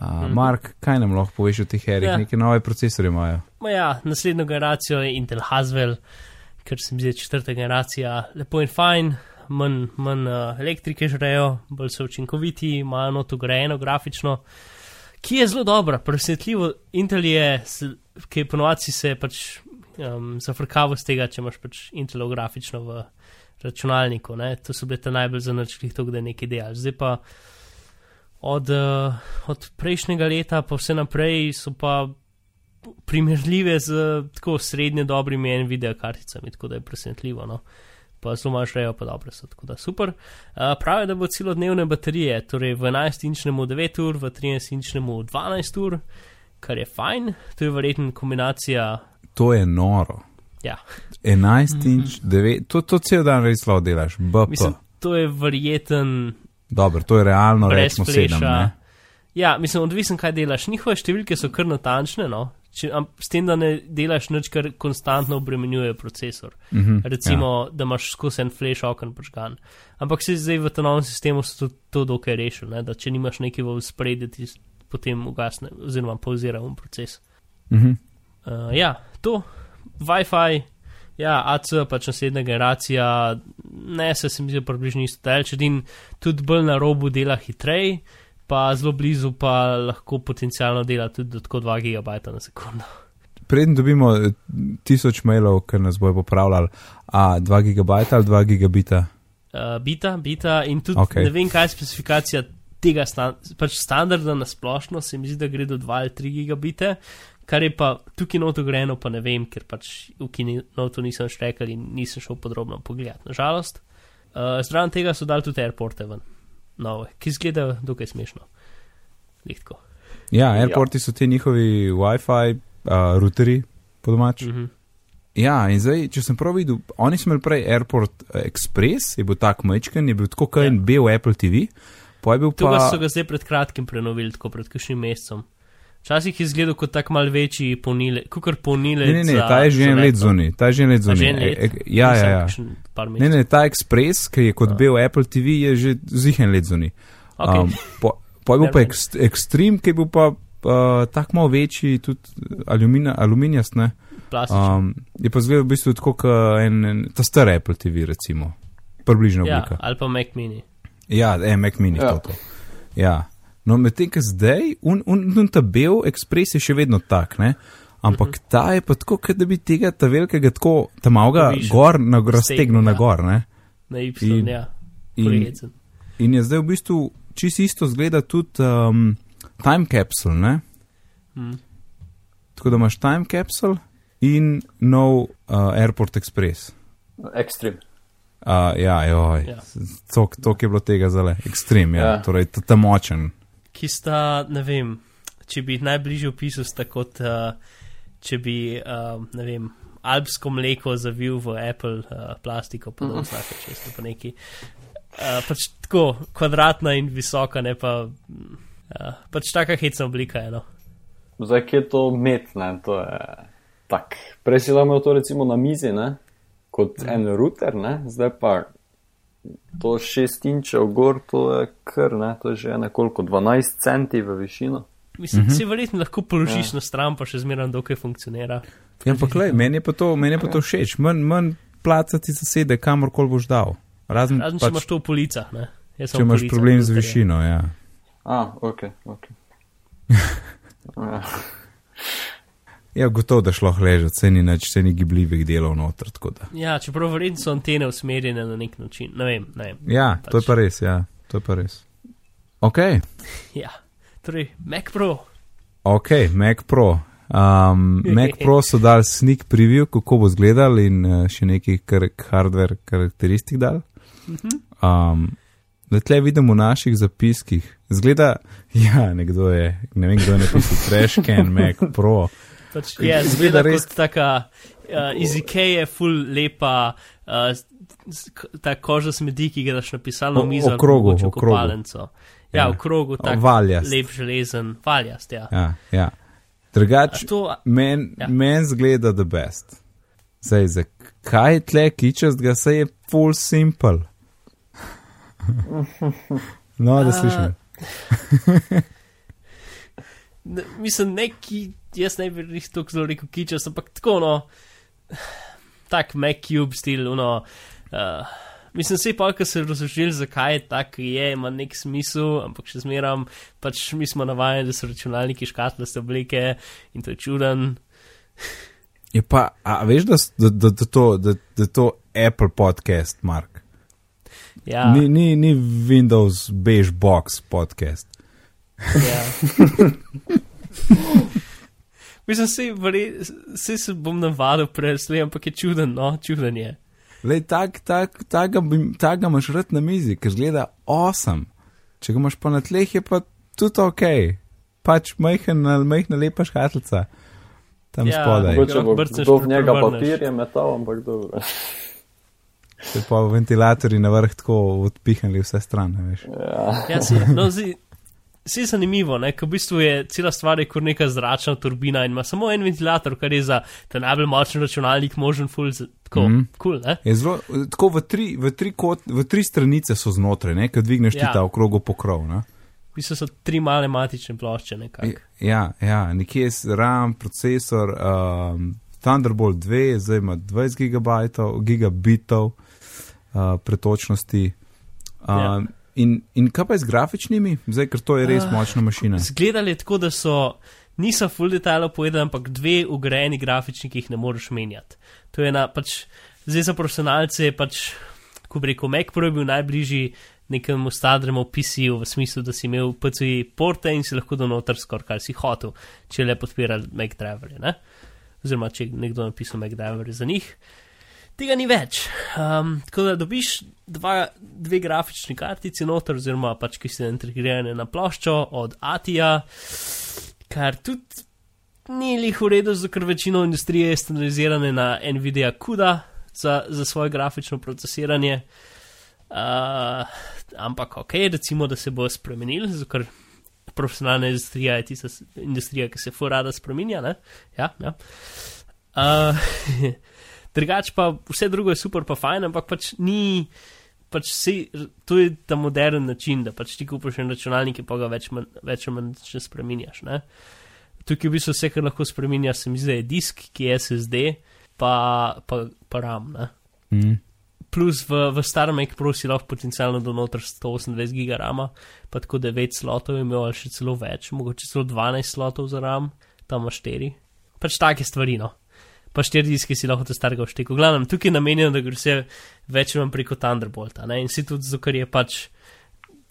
Mhm. Mark, kaj nam lahko poveš o teh Erih? Ja. Neke nove procesorje imajo. Ma ja, naslednjo generacijo je Intel Haswell, ker se mi zdi četrta generacija lepo in fajn, manj, manj uh, elektrike žrejo, bolj so učinkoviti, imajo noto grajeno grafično, ki je zelo dobra, presenetljivo. Intel je, ki je ponovadi se pač um, zafrkavo z tega, če imaš pač Intelov grafično v računalniku, ne? to so bile te najbolj zanačlih to, da nekaj delal. Zdaj pa od, uh, od prejšnjega leta pa vse naprej so pa primerljive z tako srednje dobrimi Nvidia karticami, tako da je presenetljivo. No. Pa zelo malo šrejo, pa dobre so, tako da super. Uh, pravijo, da bo celodnevne baterije, torej v 11-inčnemu 9 ur, v 13-inčnemu 12 ur, kar je fajn, to je verjetno kombinacija. To je noro. Ja, 11 inč, 9, to, to cel dan res lahko delaš, BP. mislim, to je verjeten Dobro, to je realno, rečemo 7. fleša. Ne? Ja, mislim, odvisen, kaj delaš. Njihove številke so kar natančne, no. Če, am, s tem, da ne delaš nič, kar konstantno obremenjuje procesor. Mhm, Recimo, ja. da imaš skozi en flash okn počgan. Ampak se zdaj v tem novem sistemu so to, to dokaj rešili, ne? da če nimaš nekaj v spredju, ti potem ugasne, oziroma pauzira um proces. ja. Mhm. Uh, ja, to, Wi-Fi, ja, AC, pač naslednja generacija, ne se, se mi zdi, približno isto daleč, edin tudi bolj na robu dela hitreje, pa zelo blizu pa lahko potencialno dela tudi do tako 2 GB na sekundo. Preden dobimo eh, tisoč mailov, ker nas bojo popravljali, a 2 gigabajta ali 2 gigabita. Uh, bita, bita in tudi okay. ne vem, kaj je specifikacija tega stan pač standarda na splošno, se mi zdi, da gre do 2 ali 3 gigabite, kar je pa tukaj noto grejeno, pa ne vem, ker pač v kinotu nisem štekal in nisem šel podrobno pogledat, nažalost. Uh, zraven tega so dali tudi airporte ven, nove, ki izgledajo dokaj smešno. Lihtko. Ja, airporti so ti njihovi WiFi uh, routerji, po domač. Mhm. Ja, in zdaj, če sem prav videl, oni so imeli prej Airport eh, Express, je bil tak majčken, je bil tako kot Ja. en bel Apple TV, pa je bil Tu pa pa. so ga zdaj pred kratkim prenovili, tako pred kakšnim mesecem. Včasih je izgledal kot tak mal večji polnile, kukar polnile. Ne, ne, ne, ta je že en let zunaj, ta je že en let zunaj. E, e, Ja, ja, ja. Ne, Ne, ta Express, ki je kot A. bel Apple TV, je že zihen let zunaj. okay. Um, po, po je bil pa mind. ekst, Extreme, ki je bil pa uh, tako malo večji, tudi alumina, aluminijast, ne. plastičen. Um, je pa zgledal v bistvu tako kot en, en, ta star Apple TV, recimo. Približno ja, oblika. ali pa Mac mini. Ja, ja Mac mini, Ja. ja. to. to. Ja. No, medtem, ko zdaj, un, un, un ta bel Express je še vedno tak, ne. Ampak uh -huh. ta je pa tako, kot da bi tega ta velikega tako, ta Povišal. gor, na, raztegnil ja. na gor, ne. Na Y, In- ja. in- Prijeten. In je zdaj v bistvu čisto isto zgleda tudi um, time capsule, ne? Mm. Tako da imaš time capsule in nov uh, Airport Express. Extreme. Uh, ja, joj, Ja. to, to je bilo tega zale, ekstrem, ja, Ja. ja. torej ta, ta močen. Ki sta, ne vem, če bi jih najbližje opisal, sta kot uh, če bi, uh, ne vem, alpsko mleko zavil v Apple uh, plastiko, pa da Mhm. vsake često pa neki. Uh, pač tako kvadratna in visoka, ne pa. Uh, pač taka hecna oblika je. No. Zdaj, kje je to met, ne, to je tak. Prej si lahko imel to recimo na mizi, ne, kot en router, ne, zdaj pa to šest inčev gor, to je kar, ne, to je že nekoliko 12 centi v višino. Mislim, Mhm. si verjetno lahko položiš Ja. na stran, pa še zmeraj dokaj funkcionira. Ja, ampak lej, meni je pa to, meni je pa to všeč, manj, manj placa ti zasede, kamorkoli boš dal. Razen, Razen če pač, imaš to v policah, ne. Jaz če imaš policah, problem z višino, ja. A, ok, ok. Ja. Ja, gotovo, da šlo ležati, se ni nič, se ni gibljivih delov noter. Ja, čeprav verjetno so antene usmerjene na nek način. Ne vem, ne vem. Ja, to je pa res, ja, to je pa res. Ok, Ja. Torej, Mac Pro. ok, Mac Pro. Um, Mac Pro so dal sneak preview, kako bo izgledal in uh, še nekaj kar hardware karakteristik dal. Um, da tle vidim v naših zapiskih, zgleda, ja, nekdo je, ne vem kdo je napisal, Trashcan Mac Pro. Pač, Kaj- ja, zgleda res- taka, uh, iz Ikeje, full lepa, uh, ta koža smeti, ki ga daš na pisalno O- mizo, ali pa okrogu, mogoče v. Ja, Ja. v krogu, tako valjast. lep železen, valjast, ja. Ja, ja. A Drugač, To, meni Ja. ja. men zgleda the best. Zdaj, zakaj tle kičast ga, se je full simple. No, da slišim. mislim, neki, jaz ne bi res tako zelo rekel kičas, ampak tako, no, tak Mac Cube stil, no, uh, mislim, vse pa, ki se razložili, zakaj je tak, je, ima nek smisel, ampak še zmeram, pač mi smo navajeni, da so računalniki škatlaste oblike in to je čuden. Je pa, a veš, da, da, da, da, to, da, da to Apple podcast, Mark. Ja, Ni, ni, ni Windows Beige Box podcast. ja. Mislim, vse, vse se bom navadil preslej, ampak je čuden, no, čuden je. Lej, tak, tak, tak, ga tak ga imaš rad na mizi, ker zgleda awesome. Če ga imaš pa na tleh, je pa tudi ok. Pač majhen, majhna lepa škatlica. Tam Ja, spodaj. Mogoče bo brcneš, kdo v njega prevrneš. papirje metal, ampak dobro. Se pa ventilatorji na vrh tako odpihnili vse strane, veš. Ja. Ja, si, no, zi, si zanimivo, ne, ker v bistvu je cela stvar je kot neka zračna turbina in ima samo en ventilator, kar je za ta najbolj močen računalnik možen full, tako, mm. cool, zelo, tako v tri, v tri, kot, v tri stranice so znotraj, ne, kad dvigneš ja. Ja. ti ta okrogo pokrov. Ne? V bistvu so tri male matične plošče, nekako. Ja, ja, nekje je RAM, procesor, um, Thunderbolt 2, zdaj ima 20 gigabajtov, gigabitov uh, pretočnosti. Um, Ja. In, in kaj pa je z grafičnimi, zdaj, ker to je res Ah, močna mašina. Zgledali tako, da so, niso full detailov povedali, ampak dve ugrajeni grafični, ki jih ne moreš menjati. To je ena, pač, zdaj za profesionalce je pač, ko bi rekel, Mac Pro je bil najbližji nekemu stadremu PC-ju, v smislu, da si imel PC porte in si lahko donotar skoraj kar si hotel, če le podpira Mac driverje, ne? Oziroma, če je nekdo napisal Mac driverje za njih. Tega ni več. Um, tako da dobiš dva, dve grafični kartici noter, oziroma pač ki so integrirane na ploščo od Atija, kar tudi ni lih v redu, ker večino industrije je standardizirane na Nvidia CUDA za, za svoje grafično procesiranje. Uh, ampak ok, recimo, da se bo spremenil, ker profesionalna industrija je tista industrija, ki se furada spremenja. Ne? Ja, ja. Uh, drugač pa vse drugo je super, pa fajn, ampak pač ni. Pač si, to je ta modern način, da pač ti kupiš en računalnik, in pa ga več, manj, več ali manj ne spremenjaš. Ne? Tukaj v bistvu vse, kar lahko spremenjaš, se mi zdi, je disk, ki je SSD, pa, pa, pa RAM. Ne? Mm. Plus v, v starem Mac Pro si lahko potencialno donotar 128 giga rama, pa tako 9 slotov imel ali še celo več, mogoče celo 12 slotov za ram, tam imaš 4. Pač take stvari, no. Pa 4 diske si lahko to starega vštekel. Glavno, tukaj je namenjeno, da gre vse več manj preko Thunderbolta, ne, in si tudi zato, ker je pač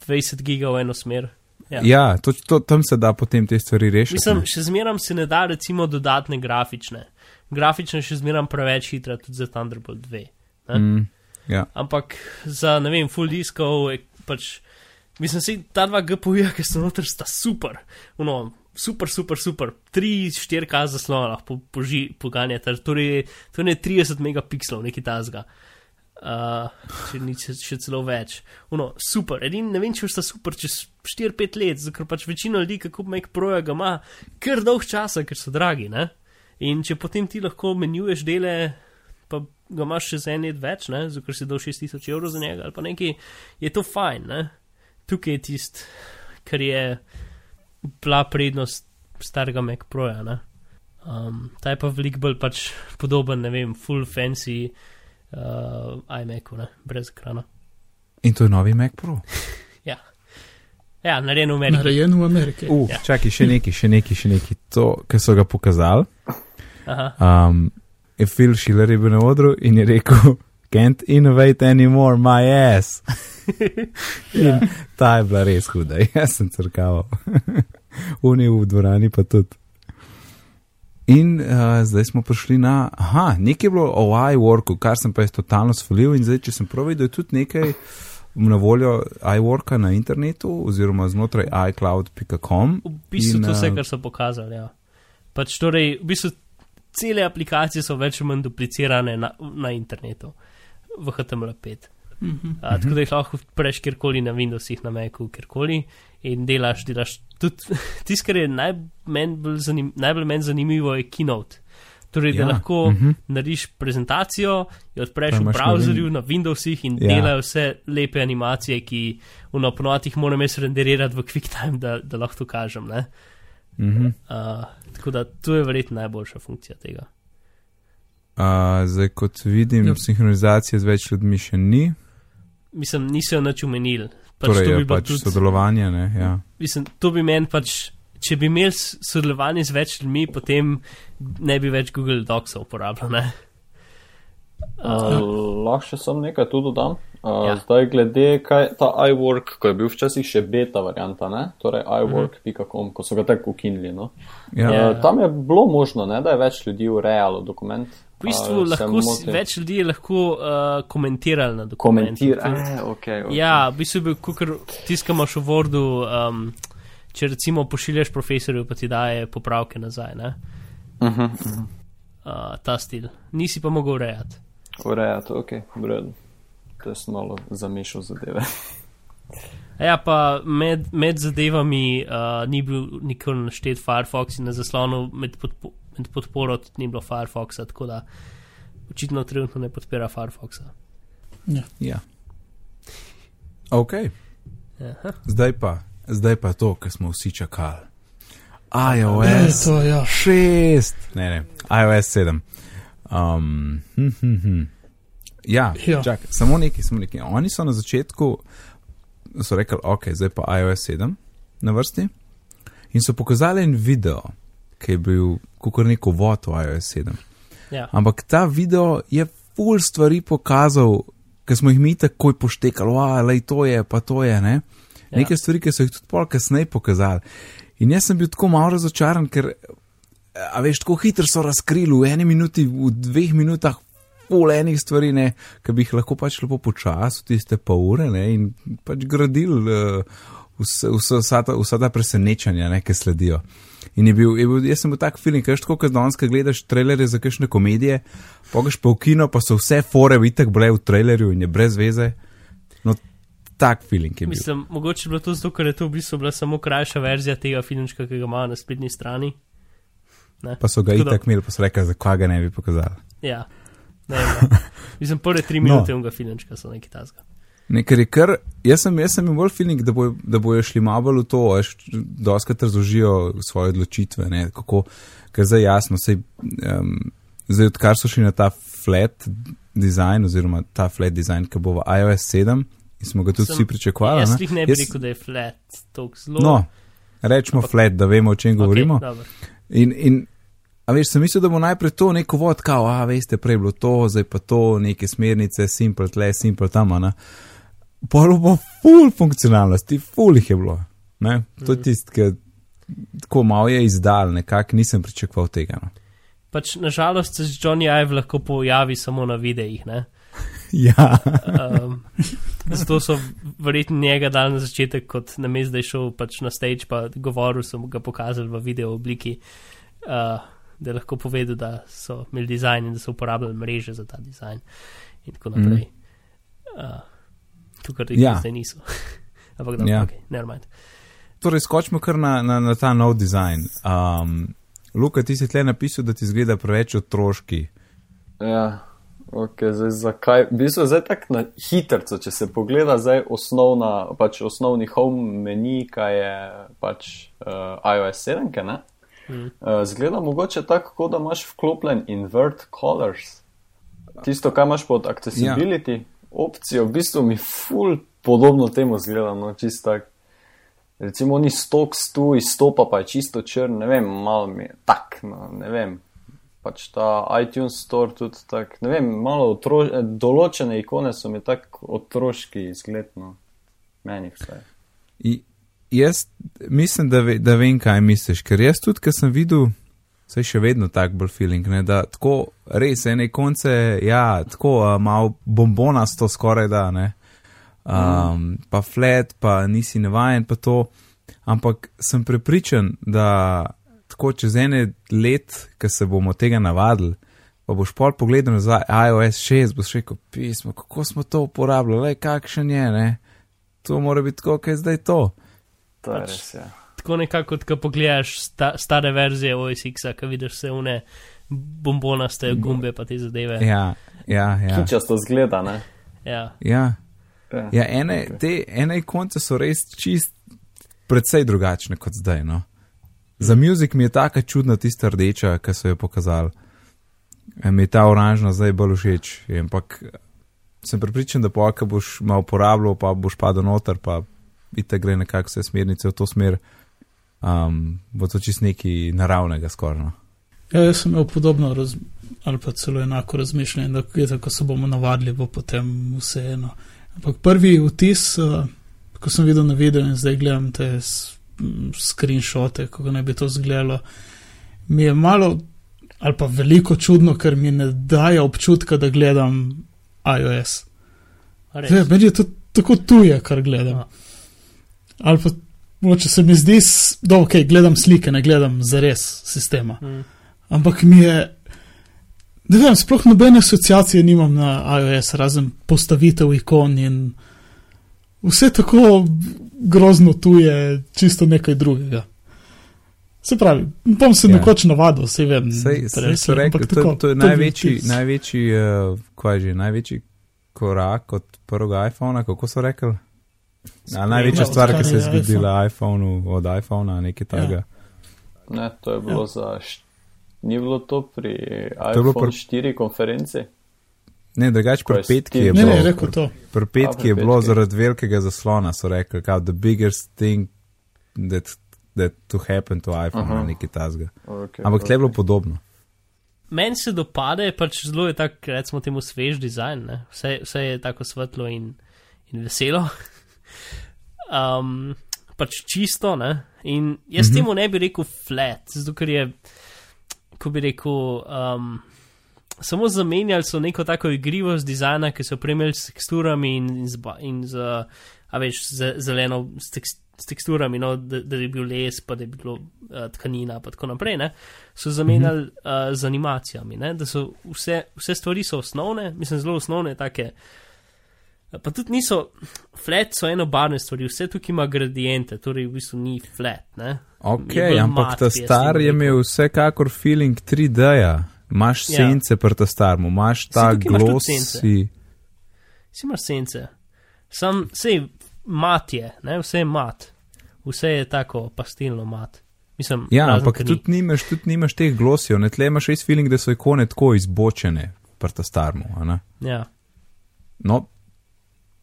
20 giga v eno smer. Ja. Ja, to, to, tam se da potem te stvari rešiti. Mislim, še zmeram se ne da recimo dodatne grafične. Grafične še zmeram preveč hitra tudi za Thunderbolt 2. ne. Mm, ja. Ampak za, ne vem, full diskov je pač, mislim, si ta dva GPU-ja, ki so noter, sta super. Uno, super, super, super. 3-4K zaslona lahko po, poganjate, torej to je 30 megapikslov, nekaj tazga. Uh, če ni še, še celo več. Uno, super, edin ne vem, če sta super čez 4-5 let, ker pač večina ljudi, kup Mac Proja, ga ima kar dolg časa, ker so dragi, ne? In če potem ti lahko menjuješ dele, pa ga imaš še za en let več, ne, zato ker si dal 6000 evrov za njega ali pa nekaj, je to fajn, ne. Tukaj je tist, kar je bila prednost starega Mac Proja, ne. Um, ta je pa veliko bolj pač podoben, ne vem, full fancy uh, iMacu, ne, brez ekrana. In to je novi Mac Pro. Ja, ja narejen v Ameriki. Narejen v Ameriki. Uh, Ja. čakaj, še neki, še neki, še neki. To, kar so ga pokazali. Aha. Um, je Phil Schiller je bil na odru in je rekel, can't innovate anymore, my ass. Ja. in ta je bila res huda, jaz sem crkaval. Uni v dvorani pa tudi. In uh, zdaj smo prišli na, aha, nekaj je bilo o iWorku, kar sem pa jaz totalno svalil in zdaj, če sem prav videl, je tudi nekaj na voljo iWorka na internetu oziroma znotraj iCloud.com. V bistvu In, to vse, eh, kar so pokazali. Ja. Pač torej, v bistvu cele aplikacije so več ali manj duplicirane na, na internetu, v HTML5. Mhm. A, tako da jih lahko odpreš kjerkoli na Windowsih, na Macu, kjerkoli in delaš, delaš tudi tisto, kar je naj, men bolj zanim, najbolj meni zanimivo, je Keynote. Torej, da Ja, lahko mhm. narediš prezentacijo, jo odpreš v imaš na browserju, na Windowsih in Ja. delajo vse lepe animacije, ki v naponovih moram jaz renderirati v QuickTime, da, da lahko to kažem. ne. Mhm. Uh, tako da to je verjetno najboljša funkcija tega. Uh, zdaj, kot vidim, Ja. ja. sinhronizacije z več ljudmi še ni, Mislim, niso jo nič omenili. Pač torej to bi bilo pač tudi- sodelovanje. Ne, ja. Mislim, to bi meni pač, če bi imeli sodelovanje z več ljudmi, potem ne bi več Google Docsov uporabljal. ne. Uh, lahko še sem nekaj tu dodam. Uh, Ja. ja. Zdaj, glede kaj ta iWork, ko je bil včasih še beta varianta, ne? torej iWork.com, ko so ga tako ukinili. No? Ja. Ja. Uh, tam je bilo možno, ne, da je več ljudi urejalo dokument. V bistvu A, lahko si, več ljudi je lahko uh, komentirali na dokumentu. Komentir, eh, okay, okay. Ja, v bistvu je bil, kukor tiskamo v Wordu, um, če recimo pošiljaš profesorju, pa ti daje popravke nazaj. Ne? Uh -huh, uh -huh. Uh, ta stil. Nisi pa mogel urejati. Urejati, ok, vredno. To je malo zamešal zadeve. A Ja, pa med, med zadevami uh, ni bil nikoli naštet Firefox in na zaslonu med, podpo, med podporo tudi ni bilo Firefoxa, tako da očitno trenutno ne podpira Firefoxa. ja. Ok, Aha. zdaj pa, zdaj pa to, kar smo vsi čakali. IOS to, ja. 6, ne, ne, iOS 7. Um, hm, hm, hm. Ja, Ja. čak, samo nekaj, samo nekaj. Oni so na začetku so rekli, ok, zdaj pa iOS 7 na vrsti. In so pokazali en video, ki je bil kot neko vod v iOS 7. Ja. Ampak ta video je full stvari pokazal, ki smo jih mi takoj poštekali, ali to je, pa to je. Ne? Ja. Nekaj stvari, ki so jih tudi pol kasneje pokazali. In jaz sem bil tako malo razočaran, ker, a veš, tako hitro so razkrili v eni minuti, v dveh minutah, pol enih stvari, ne, ki bi jih lahko pač lepo počasi, tiste pa ure, ne, in pač gradili uh, vse, vse, vsa, ta, vsa ta presenečanja, ne, ki sledijo. In je bil, je bil, jaz sem bil tak feeling, kaj tako, kot danes, ko gledaš trailerje za kakšne komedije, pogaš pa v kino, pa so vse fore itak bile v trailerju in je brez veze. No, tak feeling je bil. Mislim, mogoče je bilo to zato, ker je to v bistvu bila samo krajša verzija tega filmčka, ki ga imajo na spletni strani. Ne? Pa so ga Tako itak imeli, pa so rekli, zakaj ga ne bi pokazali. Ja. Ne, vem, no. Mislim, prve tri minute no. filmčka so nekaj tasga. Nekaj je kar, jaz sem, jaz sem imel bolj feeling, da, boj, da bojo šli malo bolj v to, veš, doskrat razložijo svoje odločitve, ne, kako, ker zdaj jasno, sej, um, zdaj odkar so šli na ta flat design, oziroma ta flat design, ki bo v iOS 7 in smo ga tudi Sem- vsi pričakovali. Jaz ne. jih ne bi Jaz- rekel, da je flat, tako zelo. No, rečemo Ampak- flat, da vemo, o čem govorimo. Okay, dobro. In, in a veš, sem mislil, da bo najprej to neko vod, kao, a veste, prej bilo to, zdaj pa to, neke smernice, simple tle, simple tam, ne. Pa bilo pa full funkcionalnosti, full jih je bilo. Ne? To je tisto, ki tako malo je izdal, nekako nisem pričakoval tega. No. Pač nažalost se Johnny Ive lahko pojavi samo na videih. Ne? Ja, Um, zato so verjetno njega dali na začetek, kot na mestu, da je šel pač na stage, pa govoril, so mu ga pokazali v video obliki, uh, da je lahko povedal, da so imeli dizajn in da so uporabljali mreže za ta dizajn in tako naprej. Mm. Uh, tukaj jih Ja. ja. zdaj niso. Ampak da, Ja. ja. ok, never mind. torej skočimo kar na, na, na ta nov dizajn. Um, Luka, ti si tle napisal, da ti zgleda preveč otroški. Ja, ok, zdaj zakaj? V bistvu je zdaj tako na hitrco, če se pogleda zdaj osnovna, pač osnovni home meni, kaj je pač uh, iOS 7, ke ne? Mm. Uh, zgleda mogoče tako, da imaš vklopljen invert colors. Tisto, kar imaš pod accessibility ja. Opcijo, v bistvu mi full podobno temu zgleda, no, čisto tak. Recimo, oni stok stu izstopa, pa je čisto črn, ne vem, malo mi je tak, no, ne vem. Pač ta iTunes store tudi tak, ne vem, malo otro, določene ikone so mi tako otroški izgled, no, meni vse. I, jaz mislim, da, ve, da vem, kaj misliš, ker jaz tudi, ker sem videl, se še vedno tak bolj feeling, ne, da tako res ene konce, ja, tako uh, malo bombonasto skoraj da, ne, um, pa flat, pa nisi navajen, pa to, ampak sem prepričan, da tako čez ene let, ki se bomo tega navadili, pa boš pol pogledal nazaj iOS 6, boš rekel, pismo, kako smo to uporabljali, le kakšen je, ne, to mora biti tako, kaj je zdaj to. To je Pač- res, ja. Tako nekako, ko pogledaš sta, stare verzije OSX-a, ki vidiš vse une bombonaste gumbe pa te zadeve. Ja, ja, ja. Kičasto zgleda, ne? Ja. ja. Ja. Ja, ene, te ene ikonce so res čist precej drugačne kot zdaj. No. Za muzik mi je taka čudna tista rdeča, ki so jo pokazali. E, Mi je ta oranžna zdaj bolj všeč, ampak sem pripričan, da pa, ko boš malo uporabljal, pa boš padel noter, pa vidite, gre nekako vse smernice v to smer, um, bo to čist nekaj naravnega skoraj. No. Ja, jaz sem imel podobno raz, ali pa celo enako razmišljanje, da je tako, ko se bomo navadili, bo potem vseeno. Ampak prvi vtis, uh, ko sem videl na videu in zdaj gledam te screenshote, kako naj bi to izgledalo, mi je malo ali pa veliko čudno, ker mi ne daje občutka, da gledam iOS. Ja, meni je to tako tuje, kar gledam. Ali pa, moče se mi zdi, da ok, gledam slike, ne gledam zares sistema. Mm. Ampak mi je, ne vem, sploh nobene asociacije nimam na iOS, razen postavitev ikon in vse tako grozno tuje, čisto nekaj drugega. Se pravi, bom se Ja. ja. nekoč navadil, vse vem. Sej, res, sej so rekli, ampak to, tako, to je največji, največji, uh, kaj je že, največji korak od prvega iPhona, kako so rekli? Ja, največja Ja, stvar, ki se je zgodila iPhonu, od iPhona, nekaj takega. Ne, to je bilo Ja. za. Ni bilo to pri iPhone pri... pri- 4 konferenci? Ne, drugače Ko pri petki je Ne, bilo. ne, rekel to. Pri petki je bilo zaradi velikega zaslona, so rekli, kao the biggest thing that, that to happen to iPhone, Aha. nekaj tasga. Okay, Ampak tle je bilo podobno. Meni se dopade, pač zelo je tak, recimo, temu svež dizajn, ne? vse, vse je tako svetlo in, in veselo. Um, pač čisto, ne? In jaz mm -hmm. temu ne bi rekel flat, zato ker je, ko bi rekel, um, samo zamenjali so neko tako igrivost dizajna, ki so opremljali s teksturami in, in, z, in z, a veš, z, zeleno, s, tekst, s teksturami, no, da, da je bil les, pa da je bilo uh, tkanina, pa tako naprej, ne, so zamenjali uh, z animacijami, ne, da so vse, vse stvari so osnovne, mislim, zelo osnovne, take. Pa tudi niso, flat so enobarvne stvari, vse tukaj ima gradiente, torej v bistvu ni flat. Ne? Ok, ampak mat, ta star je imel vsekakor feeling 3D-ja. Imaš Ja. sence pri ta starmu, imaš ta tudi glosi. Si imaš sence, sam sej mat je, ne? vse je mat, vse je tako pastilno mat. Mislim, Ja, ampak ker ni. tudi nimaš, tudi nimaš teh glosijev, ne tle imaš res feeling, da so ikone tako izbočene pri ta starmu. Ja. No,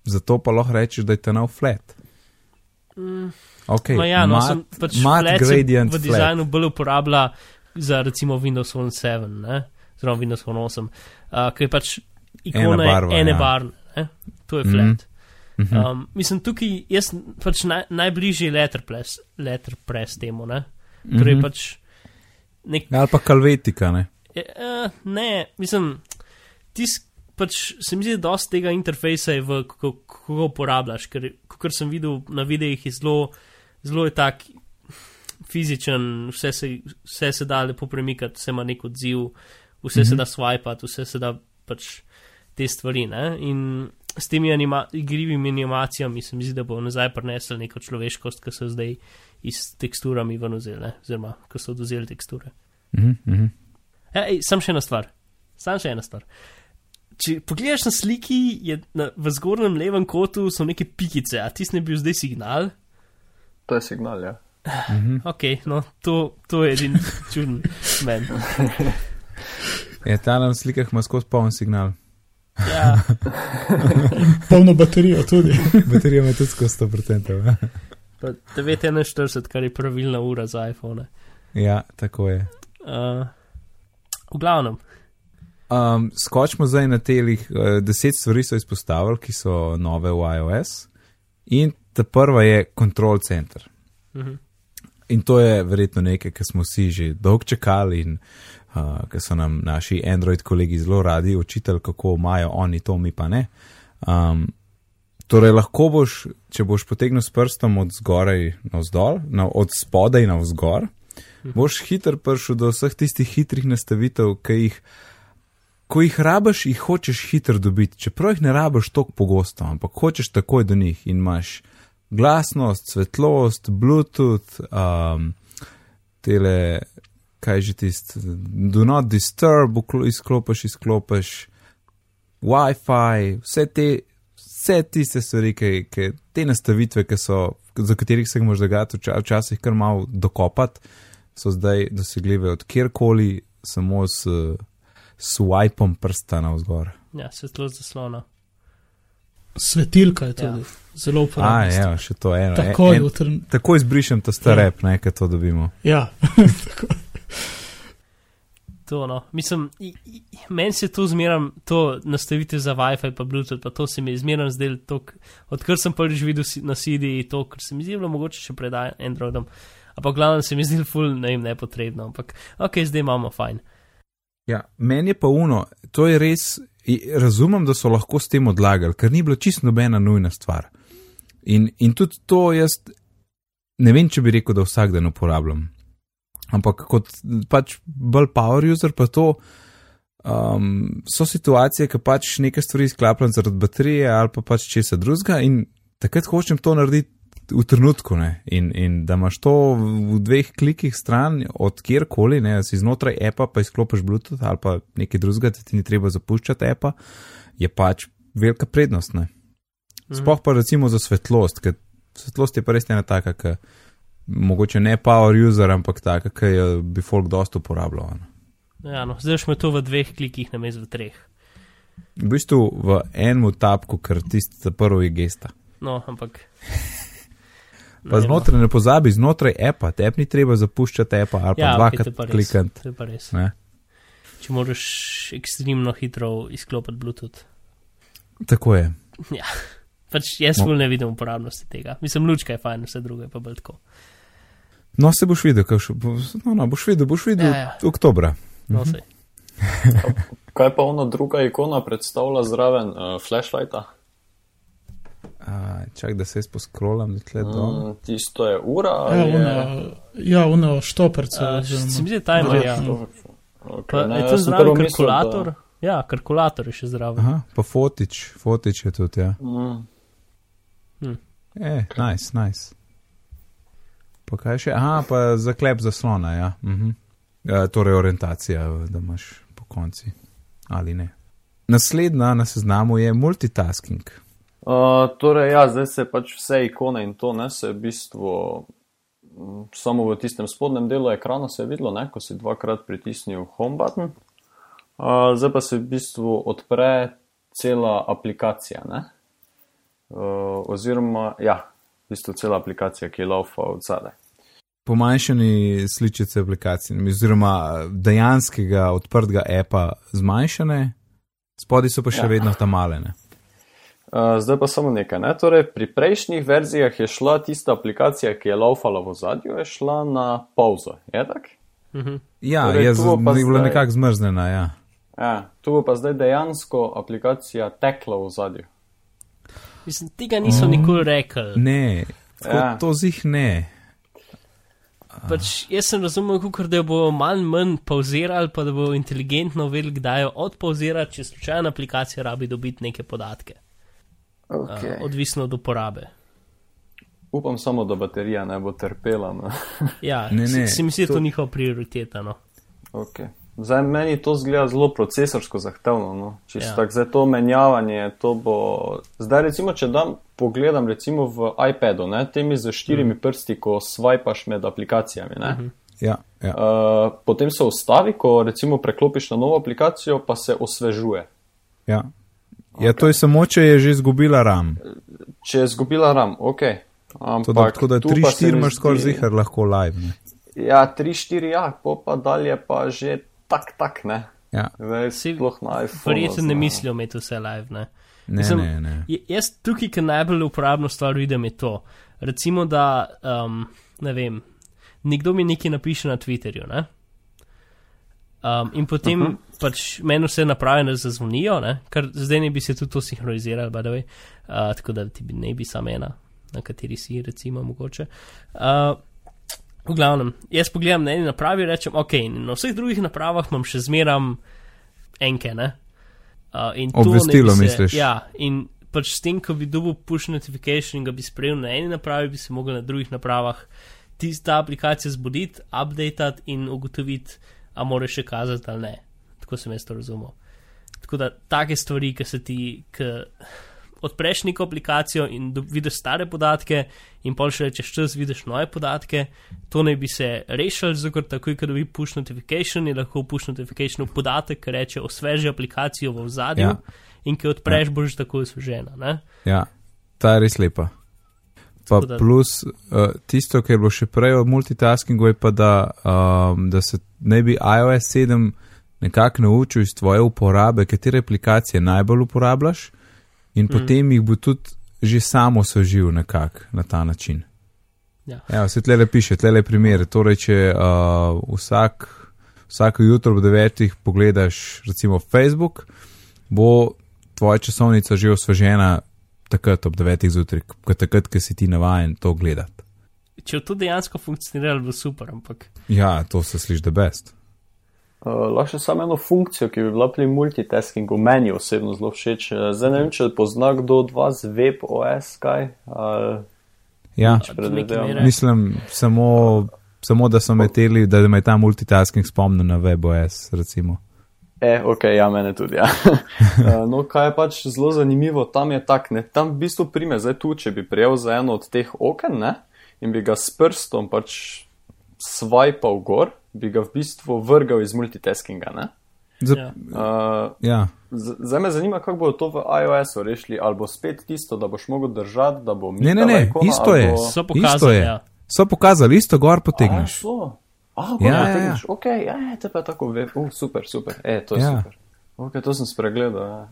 zato pa lahko rečeš, da je ta nov flat. Mm, Okay, Ma ja, no, mat, sem pač mat flat gradient v flat. dizajnu bolj uporablja za recimo Windows Phone 7, ne? oziroma Windows Phone 8, uh, ki je pač ikona Ena barva, ene ja. barvne, ne? to je Mhm. flat. Mhm. Um, mislim, tukaj jaz pač naj, najbližji letterpress, letterpress temu, ne? Torej Mhm. pač nek, Ali pa kalvetika, ne. uh, ne, mislim, tis, pač se mi zdi, da dosti tega interfejsa je v, kako, kako ga uporabljaš, ker, kot sem videl na videih, je zelo, zelo je tak fizičen, vse se, vse se da lepo premikati, vse ima nek odziv, vse mm -hmm. se da swipati, vse se da pač te stvari, ne? In s temi anima igrivimi animacijami se mi zdi, da bo nazaj prinesel neko človeškost, ki so zdaj iz teksturami ven vzeli, oziroma, ko so oduzeli teksture. Mhm, mhm. Ej, sam še ena stvar. Sam še ena stvar. Če pogledaš na sliki, je na, v zgornjem levem kotu so neke pikice, a tisti ne bil zdaj signal? To je signal, ja. Ok, no, to, to je edin čuden men. Je ta na slikah ima skozi poln signal. Ja, Polno baterijo tudi. Baterija ima tudi skozi 100%. Ja. pa 941, kar je pravilna ura za iPhone. ja, tako je. Uh, v glavnem, Um, skočimo zdaj na telih. Uh, deset stvari so izpostavili, ki so nove v iOS. In ta prva je Control Center. Mhm. In to je verjetno nekaj, kar smo vsi že dolgo čakali in uh, kar so nam naši Android kolegi zelo radi učitali, kako imajo oni to, mi pa ne. Um, torej, lahko boš, če boš potegnil s prstom od zgoraj na vzdolj, na, od spodaj na vzgor, boš hiter prišel do vseh tistih hitrih nastavitev, ki jih ko jih rabiš, jih hočeš hitro dobiti, čeprav jih ne rabiš tako pogosto, ampak hočeš takoj do njih in imaš glasnost, svetlost, Bluetooth, um, tele, kaj že tisti, do not disturb, izklopiš, izklopiš, WiFi, vse te, vse tiste stvari, ki, ki, te nastavitve, ki so, za katerih se jih moraš dogajati, vča- včasih kar malo dokopati, so zdaj dosegljive od kjerkoli, samo s swipom prsta navzgor. ja, svetlost zaslona. Svetilka je tudi Ja. zelo A, uporabna. ja, še to eno. Takoj En- jutri. Takoj izbrišem to starep, ne, kaj to dobimo. Ja, To, no. Mislim, meni se to zmeram, to nastavite za WiFi pa Bluetooth, pa to se mi je zmeram zdelo, to, k- odkar sem prvič videl si- na CD, to, ker se mi zdi bilo mogoče še pred Androidom. Ampak glavno se mi zdi ful, ne vem, nepotrebno, ampak ok, zdaj imamo fajn. Ja, meni je pa uno, to je res, razumem, da so lahko s tem odlagali, ker ni bilo čisto nobena nujna stvar. In, in tudi to jaz ne vem, če bi rekel, da vsak dan uporabljam. Ampak kot pač bolj power user, pa to um, so situacije, ki pač nekaj stvari izklapljam zaradi baterije ali pa pač česa drugega in takrat hočem to narediti v trenutku. Ne? In, in da imaš to v dveh klikih stran, od kjerkoli, ne, si znotraj appa, pa izklopiš Bluetooth ali pa nekaj drugega, da ti ni treba zapuščati appa, je pač velika prednost. Ne? Sploh pa recimo za svetlost, ker svetlost je pa res ena taka, ki mogoče ne power user, ampak taka, ki jo bi folk dosto uporabljal. Ja, no, zdaj smo to v dveh klikih, namesto v treh. V bistvu v enem tapku, ker tisti prvi je gesta. No, ampak. Pa znotraj ne pozabi, znotraj appa, te app ni treba zapuščati appa ali pa ja, okay, dvakrat res, klikati. To je pa res. Ne? Če moraš ekstremno hitro izklopiti Bluetooth. Tako je. Ja, pač jaz No. ne vidim uporabnosti tega. Mislim, lučka je fajn, vse drugo je pa bolj tako. No, se boš videl, kaj še, bo- no, no, boš videl, boš videl Ja, ja. oktobra. No, Mhm. Kaj pa ona druga ikona predstavlja zraven uh, flashlighta? A, čak, da se jaz poskrolam, da tle dol. Mm, tisto je ura. ja, ali je- uno, ja. Uh, oziroma- se mi zdi timer, ja. Verjetno. Okay, Pa, ne, je to prvo mislil, da- kalkulator? Ja, kalkulator je še zraven. Aha, pa fotič, fotič je tudi, ja. Mm, E, nice, nice. Pa kaj še? Aha, pa zaklep zaslona, ja. Mhm. ja torej orientacija, da imaš po konci. Ali ne. Naslednja na seznamu je multitasking. Uh, torej, ja, zdaj se pač vse ikone in to ne se v bistvu samo v tistem spodnjem delu ekrana se je videlo, ne, ko si dvakrat pritisnil home button. Uh, zdaj pa se v bistvu odpre cela aplikacija, ne? Uh, oziroma, ja, v bistvu cela aplikacija, ki je laufa od zadaj. Pomanjšani sličice aplikacije, oziroma dejanskega odprtega appa zmanjšane, spodaj so pa še ja. vedno tam malene. Zdaj pa samo nekaj. Ne? Torej, pri prejšnjih verzijah je šla tista aplikacija, ki je laufala v zadju, je šla na pauzo. Je tako? Mhm. Ja, Torej, je, z, je bila zdaj- nekako zmrznjena. Ja. Ja, tu bo pa zdaj dejansko aplikacija tekla v zadju. Mislim, tega niso nikoli rekli. Ne, tako Ja. to zih ne. Pač jaz sem razumel, kot da jo bojo manj manj pauzirali, pa da bojo inteligentno vedeli, kdaj jo odpauzirati, če slučajno aplikacija rabi dobiti neke podatke. Okay. Uh, odvisno od uporabe. Upam samo, da baterija ne bo trpela. No. Ja, Ne, se, ne, se mi zdi, da to to- njihova prioriteta. No. Okay. Zdaj meni to zgleda zelo procesorsko zahtevno. No. Čisto Ja. tako, zdaj to menjavanje, to bo. Zdaj recimo, če dam pogledam recimo v iPadu, ne, temi z štirimi mm. prsti, ko swipeš med aplikacijami. Ne. Mm -hmm. Ja, ja. Uh, potem se ustavi, ko recimo preklopiš na novo aplikacijo, pa se osvežuje. ja. Ja, to je samo, če je že izgubila RAM. Če je izgubila RAM, ok. To da, tako da tu pa se 3-4 mi imaš skoraj zihar lahko live. Ne? Ja, 3-4, ja, po pa dalje pa že tak, tak, ne. Ja, Zdaj Si- sploh na iPhone. Verjetno ne mislijo imeti vse live. Ne? ne, Mislim, ne, ne. Jaz tukaj, ki najbolj uporabno stvar vidim, je to. Recimo, da um, ne vem, nekdo mi nekaj napiše na Twitterju. Ne? Um, in potem uh -huh. pač meni vse naprave ne zazvonijo, ne? ker zdaj ne bi se tudi to sinhroniziralo, by the way, uh, tako da ti bi ne bi samo ena, na kateri si, recimo, mogoče. Uh, v glavnem, jaz pogledam na eni napravi in rečem, ok, na vseh drugih napravah imam še zmeram enke, ne. Uh, Obvestilo, se, misliš? Ja, in pač s tem, ko bi dobil push notification in ga bi sprejel na eni napravi, bi se mogel na drugih napravah tista aplikacija zbuditi, updatati in ugotoviti, a more še kazati ali ne. Tako sem jaz to razumel. Tako da take stvari, ki se ti, ki odpreš neko aplikacijo in vidiš stare podatke, in pol še čez čas vidiš nove podatke, to naj bi se rešili, zato ker takoj, ko dobi push notification, je lahko push notificationu podatek, ki reče osveži aplikacijo v zadju Ja. in ki odpreš, ja. boš takoj osvežena. Ne? Ja, ta je res lepa. Pa da- plus uh, tisto, kar je bilo še prej o multitaskingu, je pa, da, um, da se ne bi iOS 7 nekako naučil iz tvoje uporabe, katere aplikacije najbolj uporabljaš, in mm. potem jih bo tudi že samo sožil nekako na ta način. Ja. Ja, se tle piše, tle je primer. Torej, če uh, vsak, vsako jutro ob devetih pogledaš recimo Facebook, bo tvoja časovnica že osvežena takrat ob devetih zjutraj, kot takrat, ko si ti navajen to gledati. Če to dejansko funkcioniralo, bo super, ampak Ja, to se sliši da best. Uh, lahko še samo eno funkcijo, ki bi bila pri multitaskingu, meni osebno zelo všeč. Uh, Zdaj ne vem, če pozna kdo od vas web OS kaj. Uh, Ja, mislim samo, samo da so meteli, da me ta multitasking spomni na WebOS, recimo. E, ok, ja, mene tudi. Ja. Uh, no, kaj je pač zelo zanimivo, tam je tak, ne, tam v bistvu prime, zdaj tu, če bi prijel za eno od teh oken, ne, in bi ga s prstom pač swipal gor, bi ga v bistvu vrgal iz multitaskinga, ne. Za, Ja. Uh, ja. zdaj me zanima, kako bodo to v iOS-u rešili, ali bo spet tisto, da boš mogel držati, da bo Ne, ne, mikala ne, ikona, isto je. bo- so Isto pokazali. je. Ja. So pokazali, isto gor potegneš. so. A, Ja, ja, ja, ja, ja. ja. Ok, ja, te pa tako ve. Uh, super, super. E, to je Ja. super. Ok, to sem spregledal. Ja.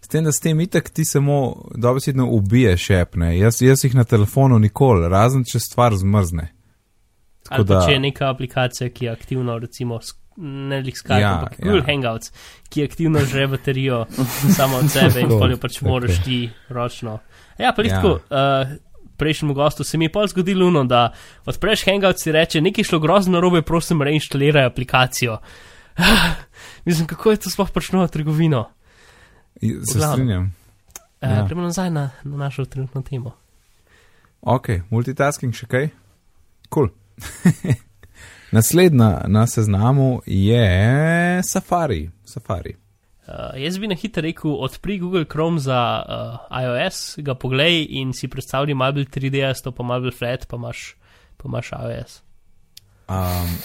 S tem, da s tem itek ti samo dobesedno ubiješ apne. Jaz, jaz jih na telefonu nikoli, razen če stvar zmrzne. Tako Ali da- če je neka aplikacija, ki je aktivno, recimo, ne lik Skype, Ja, ampak Google ja. Hangouts, ki aktivno žre baterijo samo od sebe in Tako, pol jo pač moraš ti ročno. Ja, pa Ja. ja. tako, uh, prejšnjemu gostu se mi je pol zgodilo, uno, da odpreš Hangouts in reče, nekaj je šlo grozno narobe, prosim, reinštaliraj aplikacijo. Mislim, kako je to sploh prišlo v trgovino? Se strinjam. Uh, Ja. ja. Gremo nazaj na, na našo trenutno temo. Ok, multitasking še kaj? Kul. Cool. Naslednja na seznamu je Safari. Safari. Uh, jaz bi na hitro rekel, odpri Google Chrome za uh, iOS, ga poglej in si predstavljaj malo bolj 3D, to pa malo bolj flat, pa imaš, pa imaš iOS. Um,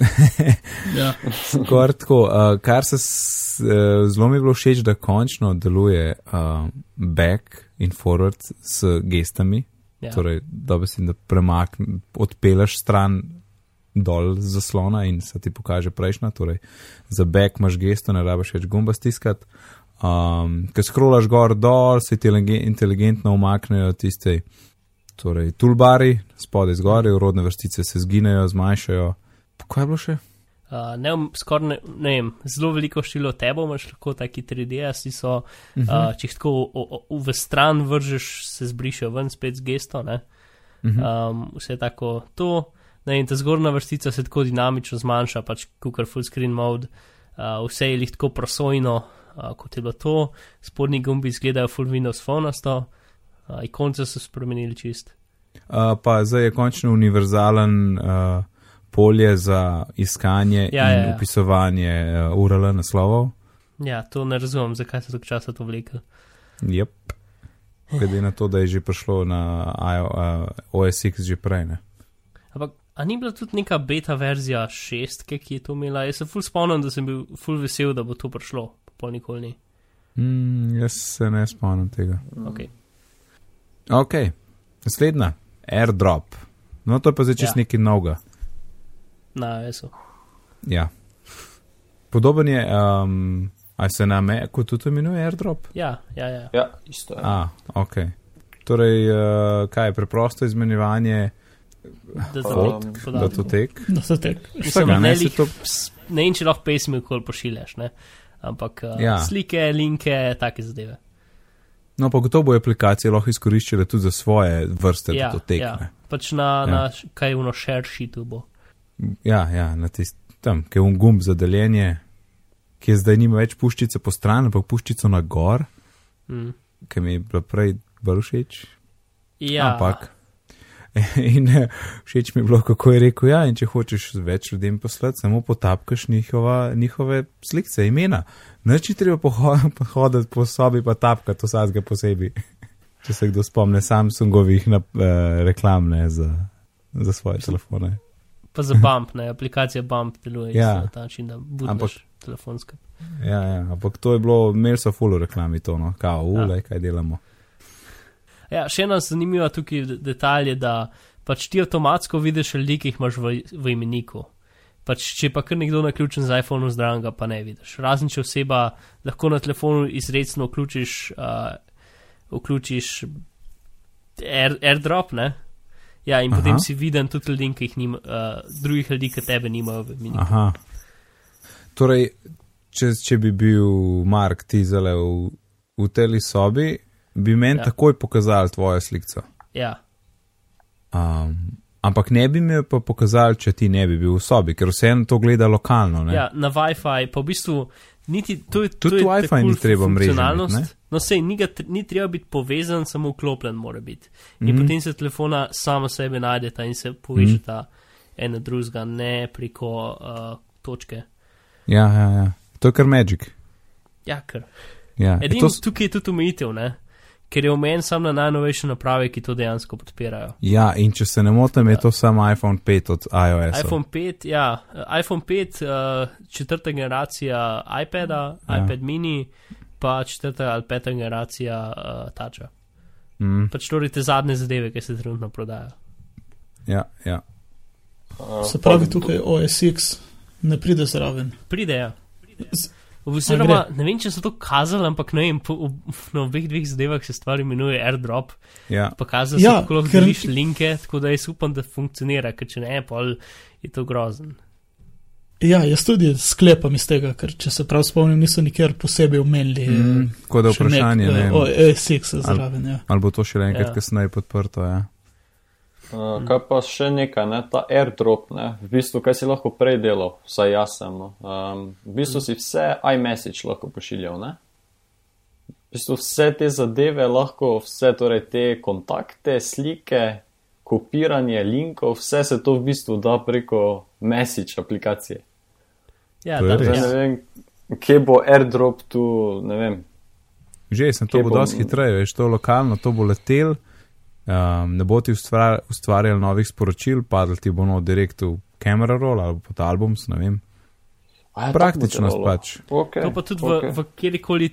Ja. Skoraj tako, uh, kar se s, uh, zelo mi je bilo všeč, da končno deluje uh, back in forward s gestami. Ja. Torej, da bi si da premakneš, odpeleš stran dol z zaslona in se ti pokaže prejšnja. Torej, za back imaš gesto, ne rabiš več gumba stiskati. Um, Ker skrolaš gor dol, se ti inteligentno umaknejo tiste torej, toolbari, spodaj zgoraj, urodne vrstice se zginejo, zmanjšajo. Kaj je bilo še? Uh, ne, skoraj ne, ne vem, zelo veliko število tebo imaš lahko, taki 3D, si so, uh -huh. uh, če jih tako o, o, v stran vržeš, se zbrišejo ven spet z gesto, ne. Uh -huh. Um, vse tako to, ne, in ta zgornja vrstica se tako dinamično zmanjša, pač kukar full screen mode, uh, vse je jih tako prosojno, uh, kot je bilo to, spodnji gumbi izgledajo full Windows phonasto, uh, ikonce so spremenili čist. Uh, pa zdaj je končno univerzalen uh, polje za iskanje Ja, in ja, ja. upisovanje uh, URL naslovov. Ja, to ne razumem, zakaj se tako časa to vlekel. Yep. Glede na to, da je že prišlo na IO, uh, OSX že prej. Ne? Ampak, a ni bila tudi neka beta verzija šestke, ki je to imela? Jaz se ful spomnim, da sem bil ful vesel, da bo to prišlo, pa pol nikoli ni. Mm, jaz se ne spomnim tega. Okay. Ok, naslednja, airdrop. No, to je pa zdaj čist Ja. nekaj novega. Na iOS-u. Ja. Podoben je, um, a se na Macu tudi imenuje airdrop? Ja, ja, ja. Ja, isto je. A, ok. Torej, uh, kaj je preprosto izmenjevanje Da fot, zatek da podatkov. to tek? Da se tek. Mislim, Vsega, ne, ne, lih, to- ne vem, če lahko pesmi okoli pošiljaš, ne? ampak uh, Ja. slike, linke, take zadeve. No, pa gotovo bo aplikacije lahko izkoriščale tudi za svoje vrste, Ja, da to tekne. ja. Ja, Pač na, Ja. na kaj uno share sheetu bo. ja, ja na tist, tam, ki je un gumb za deljenje, ki je zdaj nima več puščice po stran, ampak puščico na gor, Mm. ki mi je bila prej bolj všeč. Ja, Ampak. In eh, všeč mi je bilo, kako je rekel, ja, in če hočeš več ljudem poslati, samo potapkaš njihova, njihove slike, imena. Noč je treba poho- pohoditi po sobi, pa tapkati vsakega posebej. Če se kdo spomne Samsungovih na, eh, reklam ne, za, za svoje telefone. pa za Bump, ne, aplikacija Bump deluje Ja. na ta način, da budeš Ampak- telefonska. Ja, ja, ampak to je bilo, imeli so full reklami to, no, kao, ule, Ja. kaj delamo. Ja, še ena zanimiva tukaj de- detalj je, da pač ti avtomatsko vidiš ljudi, ki jih imaš v, v imeniku. Pač, če pa kar nekdo naključen z iPhonom zdravim, ga pa ne vidiš. Razen če oseba lahko na telefonu izredno vključiš, uh, vključiš air, airdrop, ne? Ja, in Aha. Potem si viden tudi ljudi, ki jih nima, uh, drugih ljudi, ki tebe nimajo v imeniku. Aha. Torej, če, če bi bil Mark ti zale v, v teli sobi, bi meni ja. Takoj pokazal tvojo sliko. Ja, Um, ampak ne bi mi pa pokazal, če ti ne bi bil v sobi, ker vseeno to gleda lokalno. Ne? ja, na WiFi pa v bistvu niti to je Tudi to je Wi-Fi ni treba ne? No, sej, ni, ga, ni treba biti povezan, samo vklopljen mora biti. In mm -hmm. potem se telefona sama sebe najdeta in se povežeta mm -hmm. ena drugega, ne preko uh, točke. Ja, ja, ja. To je kar Magic. Ja, ker. Ja. E, Edini to, tukaj je tudi omejitev, ne? Ker je omejen samo na najnovejše naprave, ki to dejansko podpirajo. ja, in če se ne motim, je to samo iPhone 5 od iOS. iPhone 5, ja, eh, iPhone 5, uh, četrta generacija iPada, Ja. ja. iPad mini, pa četrta ali peta generacija uh, Toucha. Mm, Pač torej te zadnje zadeve, ki se trenutno prodajajo. ja, ja. Uh, Se pravi, tukaj OSX ne pride zraven. Pridejo. Z- Oziroma, ne vem, če so to kazali, ampak ne vem, po, v, na obeh dveh zadevah se stvar imenuje airdrop. ja. Pa kazali Ja, so, kako lahko ker- deliš linke, tako da jaz upam, da funkcionira, ker če ne, pol je to grozen. Ja, jaz tudi sklepam iz tega, ker če se prav spomnim, niso nikjer posebej omenili. Mm, tako da vprašanje, nek, ne eh, vem, OSX zraven. Ja. ali bo to še enkrat Ja. kasneje podprto. Ja. Uh, kaj pa še nekaj, ne? ta airdrop, ne? v bistvu, kaj si lahko prej delal, vsaj jaz sem. No? Um, v bistvu si vse iMessage lahko pošiljal. Ne? V bistvu vse te zadeve lahko, vse torej te kontakte, slike, kopiranje linkov, vse se to v bistvu da preko message aplikacije. Ja, da. Zdaj ne vem, kje bo airdrop tu, ne vem. Že sem to Kje bo dosti hitreje, veš, to lokalno, to bo letel, um, ne bo ti ustvar, ustvarjal novih sporočil, padal ti bo nov direkt v camera roll ali pod albums, ne vem. A ja, tako Praktičnost pač. Okay, To pa tudi okay. v, v kjerkoli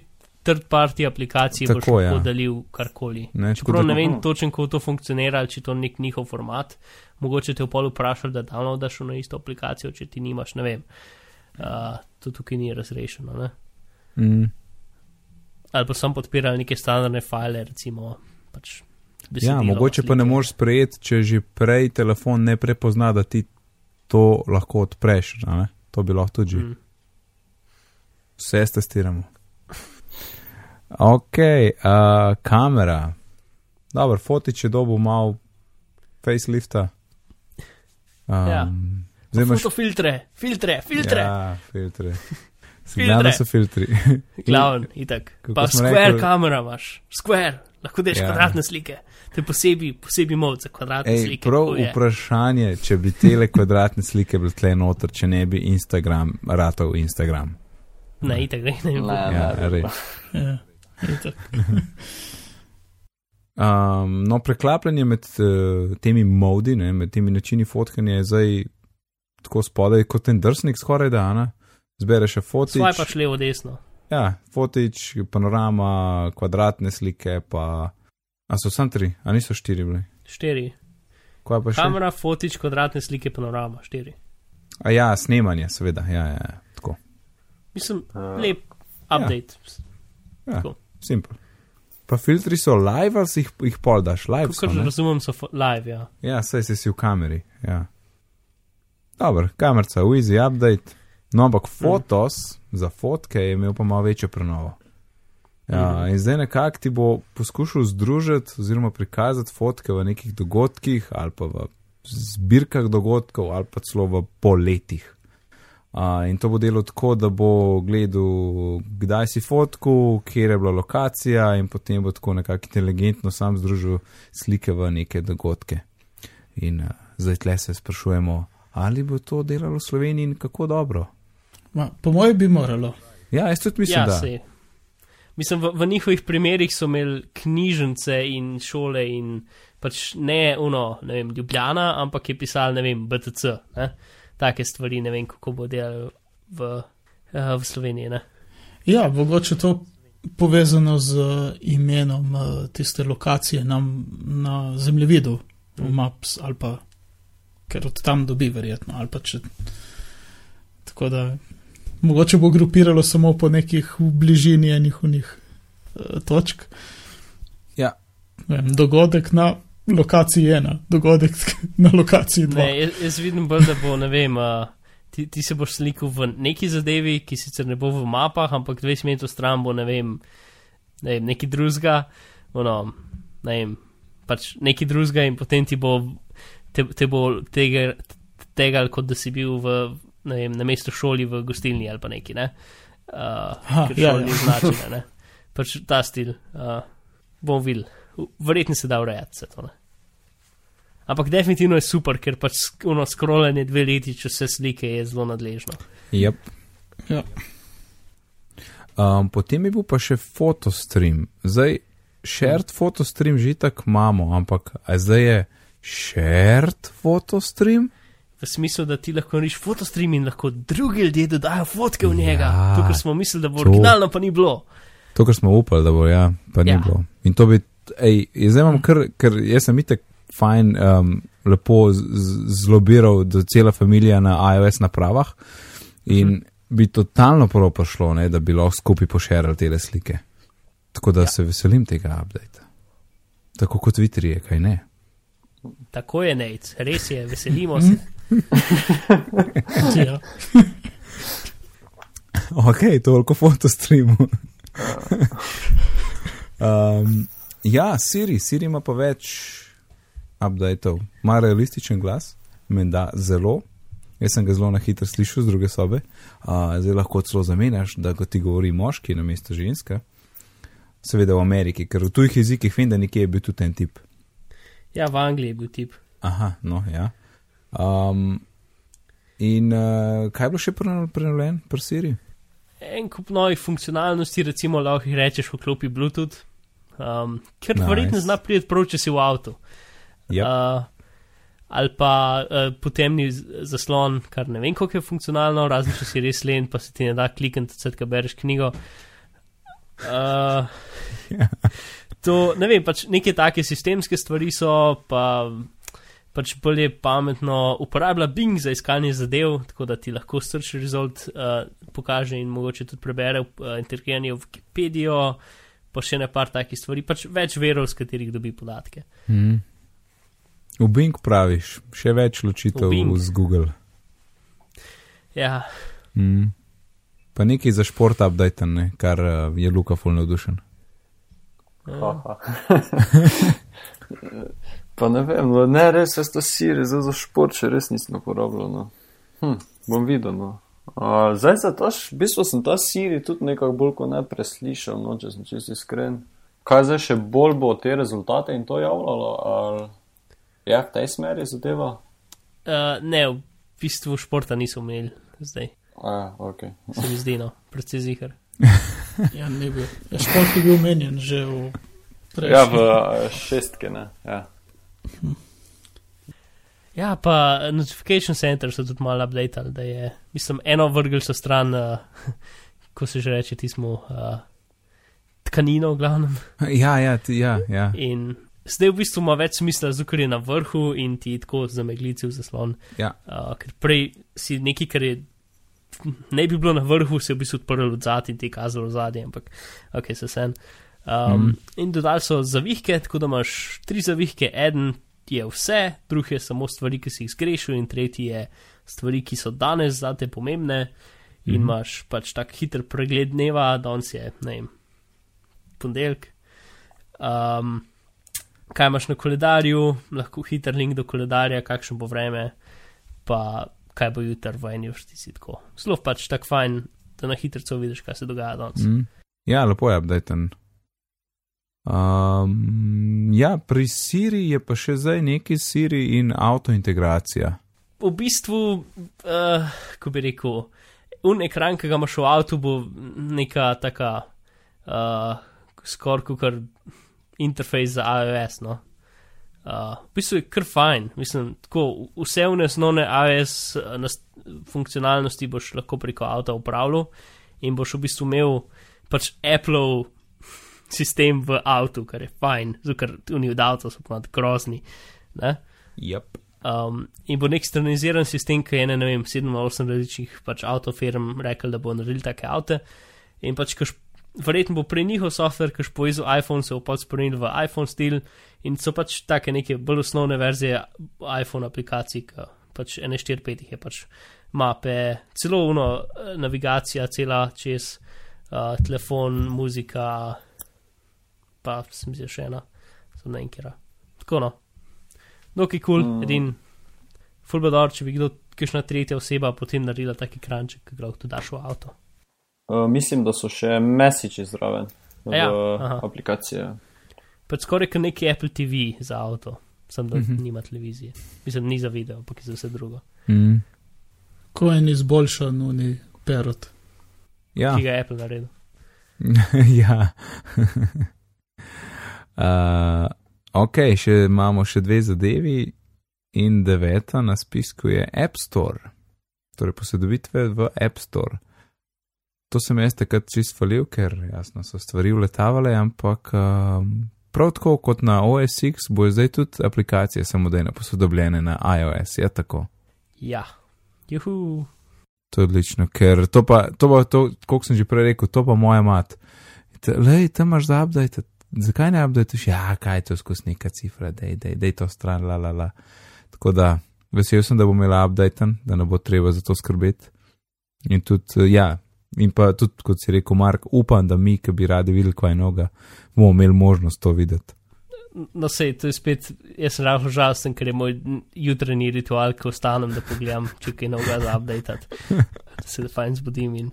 third party aplikaciji boš Tako, lahko ja. delil karkoli. Ne, tako Čeprav ne vem točno, kako to funkcionira, ali če to nek njihov format. Mogoče te v pol vprašali, da downloadaš na isto aplikacijo, če ti nimaš, ne vem. Uh, to tukaj ni razrešeno. Ne? Mm, Ali pa sem podpiral neke standardne file, recimo. Pač ja, besedilo, mogoče pa ne moreš sprejeti, če že prej telefon ne prepozna, da ti to lahko odpreš. To bi lahko tudi. Mm. Vse testiramo. Ok, uh, kamera. Dobro, fotič je dobil malo facelifta. Um, Ja. Zdaj imaš Fotofiltre, filtre, filtre. Ja. Ja, filtre. Filtre. Glavno da so filtri. Glavn, itak. Kako Pa square rekli- kamera imaš, square, lahko deš Ja. ja. kvadratne slike. To je posebej, posebej mod za kvadratne Ej, slike. prav vprašanje, če bi tele kvadratne slike bile tle noter, če ne bi Instagram ratov Instagram. Ne, itak, ne, ne, ne. Ja, ne, res. Ja. Um, no, preklapljanje med uh, temi modi, ne, med temi načini fotkanja je zdaj tako spodaj kot en drsnik, skoraj da, ne? zbereš še fotič. Svaj pač levo, desno. Ja, fotič, panorama, kvadratne slike, pa. A so samo tri, a niso štiri bili. Štiri. Kaj pa še? Kamera, fotič, kvadratne slike, panorama, štiri. A ja, snemanje, seveda, ja, ja, ja. tako. Mislim, Ja. lep update. Ja, Tako. simpel. Pa filtri so live ali si jih, jih pol daš, live. Kot razumem, so live, ja. Ja, saj si si v kameri. Ja. Dobro, kamerca, easy update. No, ampak fotos za fotke je imel pa malo večjo prenovo. Ja, Mhm. in zdaj nekako ti bo poskušal združiti oziroma prikazati fotke v nekih dogodkih ali pa v zbirkah dogodkov ali pa celo v poletih. Uh, in to bo delo tako, da bo gledal, kdaj si fotku, kje je bila lokacija, in potem bo tako nekako inteligentno sam združil slike v neke dogodke. In uh, zdaj tle se sprašujemo, ali bo to delalo v Sloveniji in kako dobro. Ma, po mojem bi moralo. Ja, jaz tudi mislim, ja, da. sej. Mislim, v, v njihovih primerih so imeli knjižnice in šole in pač ne uno, ne vem, Ljubljana, ampak je pisal, ne vem, BTC, ne? take stvari, ne vem, kako bo delal v, uh, v Sloveniji, ne. Ja, mogoče to povezano z eh, imenom eh, tiste lokacije na, na zemljevidu, v Maps ali pa ker od tam dobi, verjetno. ali pa Če, tako da mogoče bo grupiralo samo po nekih v bližini enih unih uh, točk. Ja. Vem, dogodek na lokaciji ena, dogodek na lokaciji dva. Ne, jaz, jaz vidim bolj, da bo, ne vem, uh, ti, ti se boš slikal v neki zadevi, ki sicer ne bo v mapah, ampak 20 metrov stran bo, ne vem, ne vem neki drugega, ono, ne vem, pač neki drugega in potem ti bo, te, te bo tega, tega, kot da si bil v, ne vem, na mestu šoli v gostilni ali pa neki, ne. Uh, Ha, ker ja, šoli ja. ni značena, ne. Pač ta stil, uh, bom videl. Verjetno se da urejati vse to, ne. Ampak definitivno je super, ker pač ono scrollanje dve leti, če vse slike je zelo nadležno. Yep. Ja. Um, potem je bil pa še fotostream. Zdaj, shared fotostream že tako imamo, ampak a zdaj je shared fotostream? V smislu, da ti lahko riš fotostream in lahko drugi ljudje dodajo fotke v njega. Ja, to, kar smo mislili, da bo to. originalno, pa ni bilo. To, kar smo upali, da bo, ja, pa ni Ja. bilo. In to bi, ej, zdaj imam kar, ker jaz sem itek fajn, um, lepo zlobiral, da cela familija na iOS napravah in Mhm. bi totalno prav prišlo, ne, da bi lahko skupaj pošerali te slike. Tako da ja. se veselim tega updata. Tako kot vi trije, kaj ne. Tako je, Nate, res je, veselimo se. Ja. Ok, toliko fotostreamu. um, ja, Siri, Siri ima pa več updateov, ima realističen glas, menda zelo. Jaz sem ga zelo na hitro slišal z druge sobe, uh, zdaj lahko celo zamenjaš, da ko ti govori moški na mesto ženska. Seveda v Ameriki, ker v tujih jezikih vem, da nekje je bil tudi en tip. Ja, v Angliji je bil tip. Aha, no, ja. Um, in uh, kaj je bilo še preno- prenovljen pri Siri? En kup novih funkcionalnosti, recimo lahko jih rečeš vklopi Bluetooth, um, ker Nice. verjetno zna priti prav, če si v avtu. Yep. Uh, ali pa uh, potemni zaslon, kar ne vem, koliko je funkcionalno, razen če si res len, pa se ti ne da klikati, sedaj, ko bereš knjigo. Uh, to ne vem, pač neke take sistemske stvari so, pa pač bolj je pametno uporablja Bing za iskanje zadev, tako da ti lahko search result uh, pokaže in mogoče tudi prebere uh, integriranje v Wikipedijo, pa še ne par takih stvari, pač več verov, z katerih dobi podatke. Mm. V Bing praviš, še več ločitev z Google. Ja, Mm. Pa nekaj za šport update, ne, kar uh, je Luka fulno navdušen. ja. Pa ne vem, no, ne res, jaz to siri, zdaj za šport še res nisem uporabljal. No. Hm, bom videl. No. A, zdaj za to, š- v bistvu sem ta siri tudi nekako bolj kot ne preslišal, no, če sem čisto iskren. Kaj zdaj še bolj bo te rezultate in to javljalo? Ali je v tej smeri zadeva? Uh, ne, v bistvu športa niso imeli zdaj, A, ja, ok. se mi zdi, no, predvsej zihar. Ja, ni bil. Ja, šport je bil menjen že v prejšnjem. Ja, v eh, šestke, ne. Ja. Ja, pa Notification Center so tudi malo updated, da je, mislim, eno vrgel so stran uh, ko se že reče, ti smo uh, tkanino, v glavnem. Ja, ja, ja, ja. In zdaj v bistvu ima več smisla, zato je na vrhu in ti tako za meglici v zaslon. ja. Uh, ker prej si nekaj, kar je. Ne bi bilo na vrhu, se je v bistvu odprl od zadaj in ti kazalo zadaj, ampak ok, se sen. Um, mm. In dodali so zavihke, tako da imaš tri zavihke, en je vse, drugi je samo stvari, ki si jih zgrešil, in tretji je stvari, ki so danes zate pomembne. In Mhm. imaš pač tak hiter pregled dneva, danes je, ne vem, ponedeljek. Um, kaj imaš na koledarju, lahko hiter link do koledarja, kakšno bo vreme, pa kaj bo jutri v eni vrsti si tako. Zelo pač tako fajn, da na hitro vidiš, kaj se dogaja danes. Mm. Mm. Ja, lepo je updaten. Um, ja, pri Siri je pa še zdaj neki Siri in avtointegracija. V bistvu, uh, ko bi rekel, un ekran, ki ga imaš v avtu, bo neka taka, uh, skoraj kot interfejs za iOS. No? Uh, v bistvu je kar fajn, mislim, tako vse vne osnovne iOS funkcionalnosti boš lahko preko avta upravljal in boš v bistvu imel pač Apple sistem v avtu, kar je fajn, ker oni od avta so pa grozni. Ne? Yep. Um, in bo nek standardiziran sistem, ki je ne, ne vem, 7-8 različnih pač avtofirm rekel, da bo naredil take avte. In pač, kaš, verjetno bo prej njihov software, ki je povezal iPhone, se bo pač spremenil v iPhone stil in so pač take neke bolj osnovne verzije iPhone aplikacij, ki pač N4-5 je pač mape, celo uno navigacija, cela čez uh, telefon, muzika, pa sem zdaj še ena, sem ne enkira. Tako no. Dokaj kul, cool, Mm. edin, fulbador, če bi kdo, kakšna tretja oseba potem naredila taki kranček, ki ga lahko daš v avto. Uh, mislim, da so še mesiči zraven v Ja, aha. aplikaciji. Pač skoraj kot neki Apple TV za avto, sem da mm. -hmm. nima televizije. Mislim, ni za video, ampak je za vse drugo. Mm. Ko en izboljšan, uni perot. Ja, Ki ga je Apple naredil. ja. uh, ok, še imamo še dve zadevi, in deveta na spisku je App Store, torej posodobitve v App Store. To sem jaz takrat čist falil, ker jasno so stvari uletavale, ampak um, prav tako kot na OS X bo zdaj tudi aplikacije samodejno posodobljene na iOS, je tako. Ja, juhu. To je odlično, ker to pa, to pa, to, kot sem že prej rekel, to pa moja mat. Lej, tam imaš za update, zakaj ne updateš? Ja, kaj je to skozi neka cifra, dej, dej, dej to stran, la, la, la. Tako da, vesel sem, da bom imela update, da ne bo treba za to skrbeti. In tudi, eh, ja, in pa tudi, kot si rekel, Mark, upam, da mi, ki bi radi videli kaj noga, bomo imeli možnost to videti. No, sej, to je spet, jaz sem rahlo žalosten, ker je moj jutranji ritual, ko vstanem, da pogledam, če kaj novega za update. Da se da fajn zbudim in.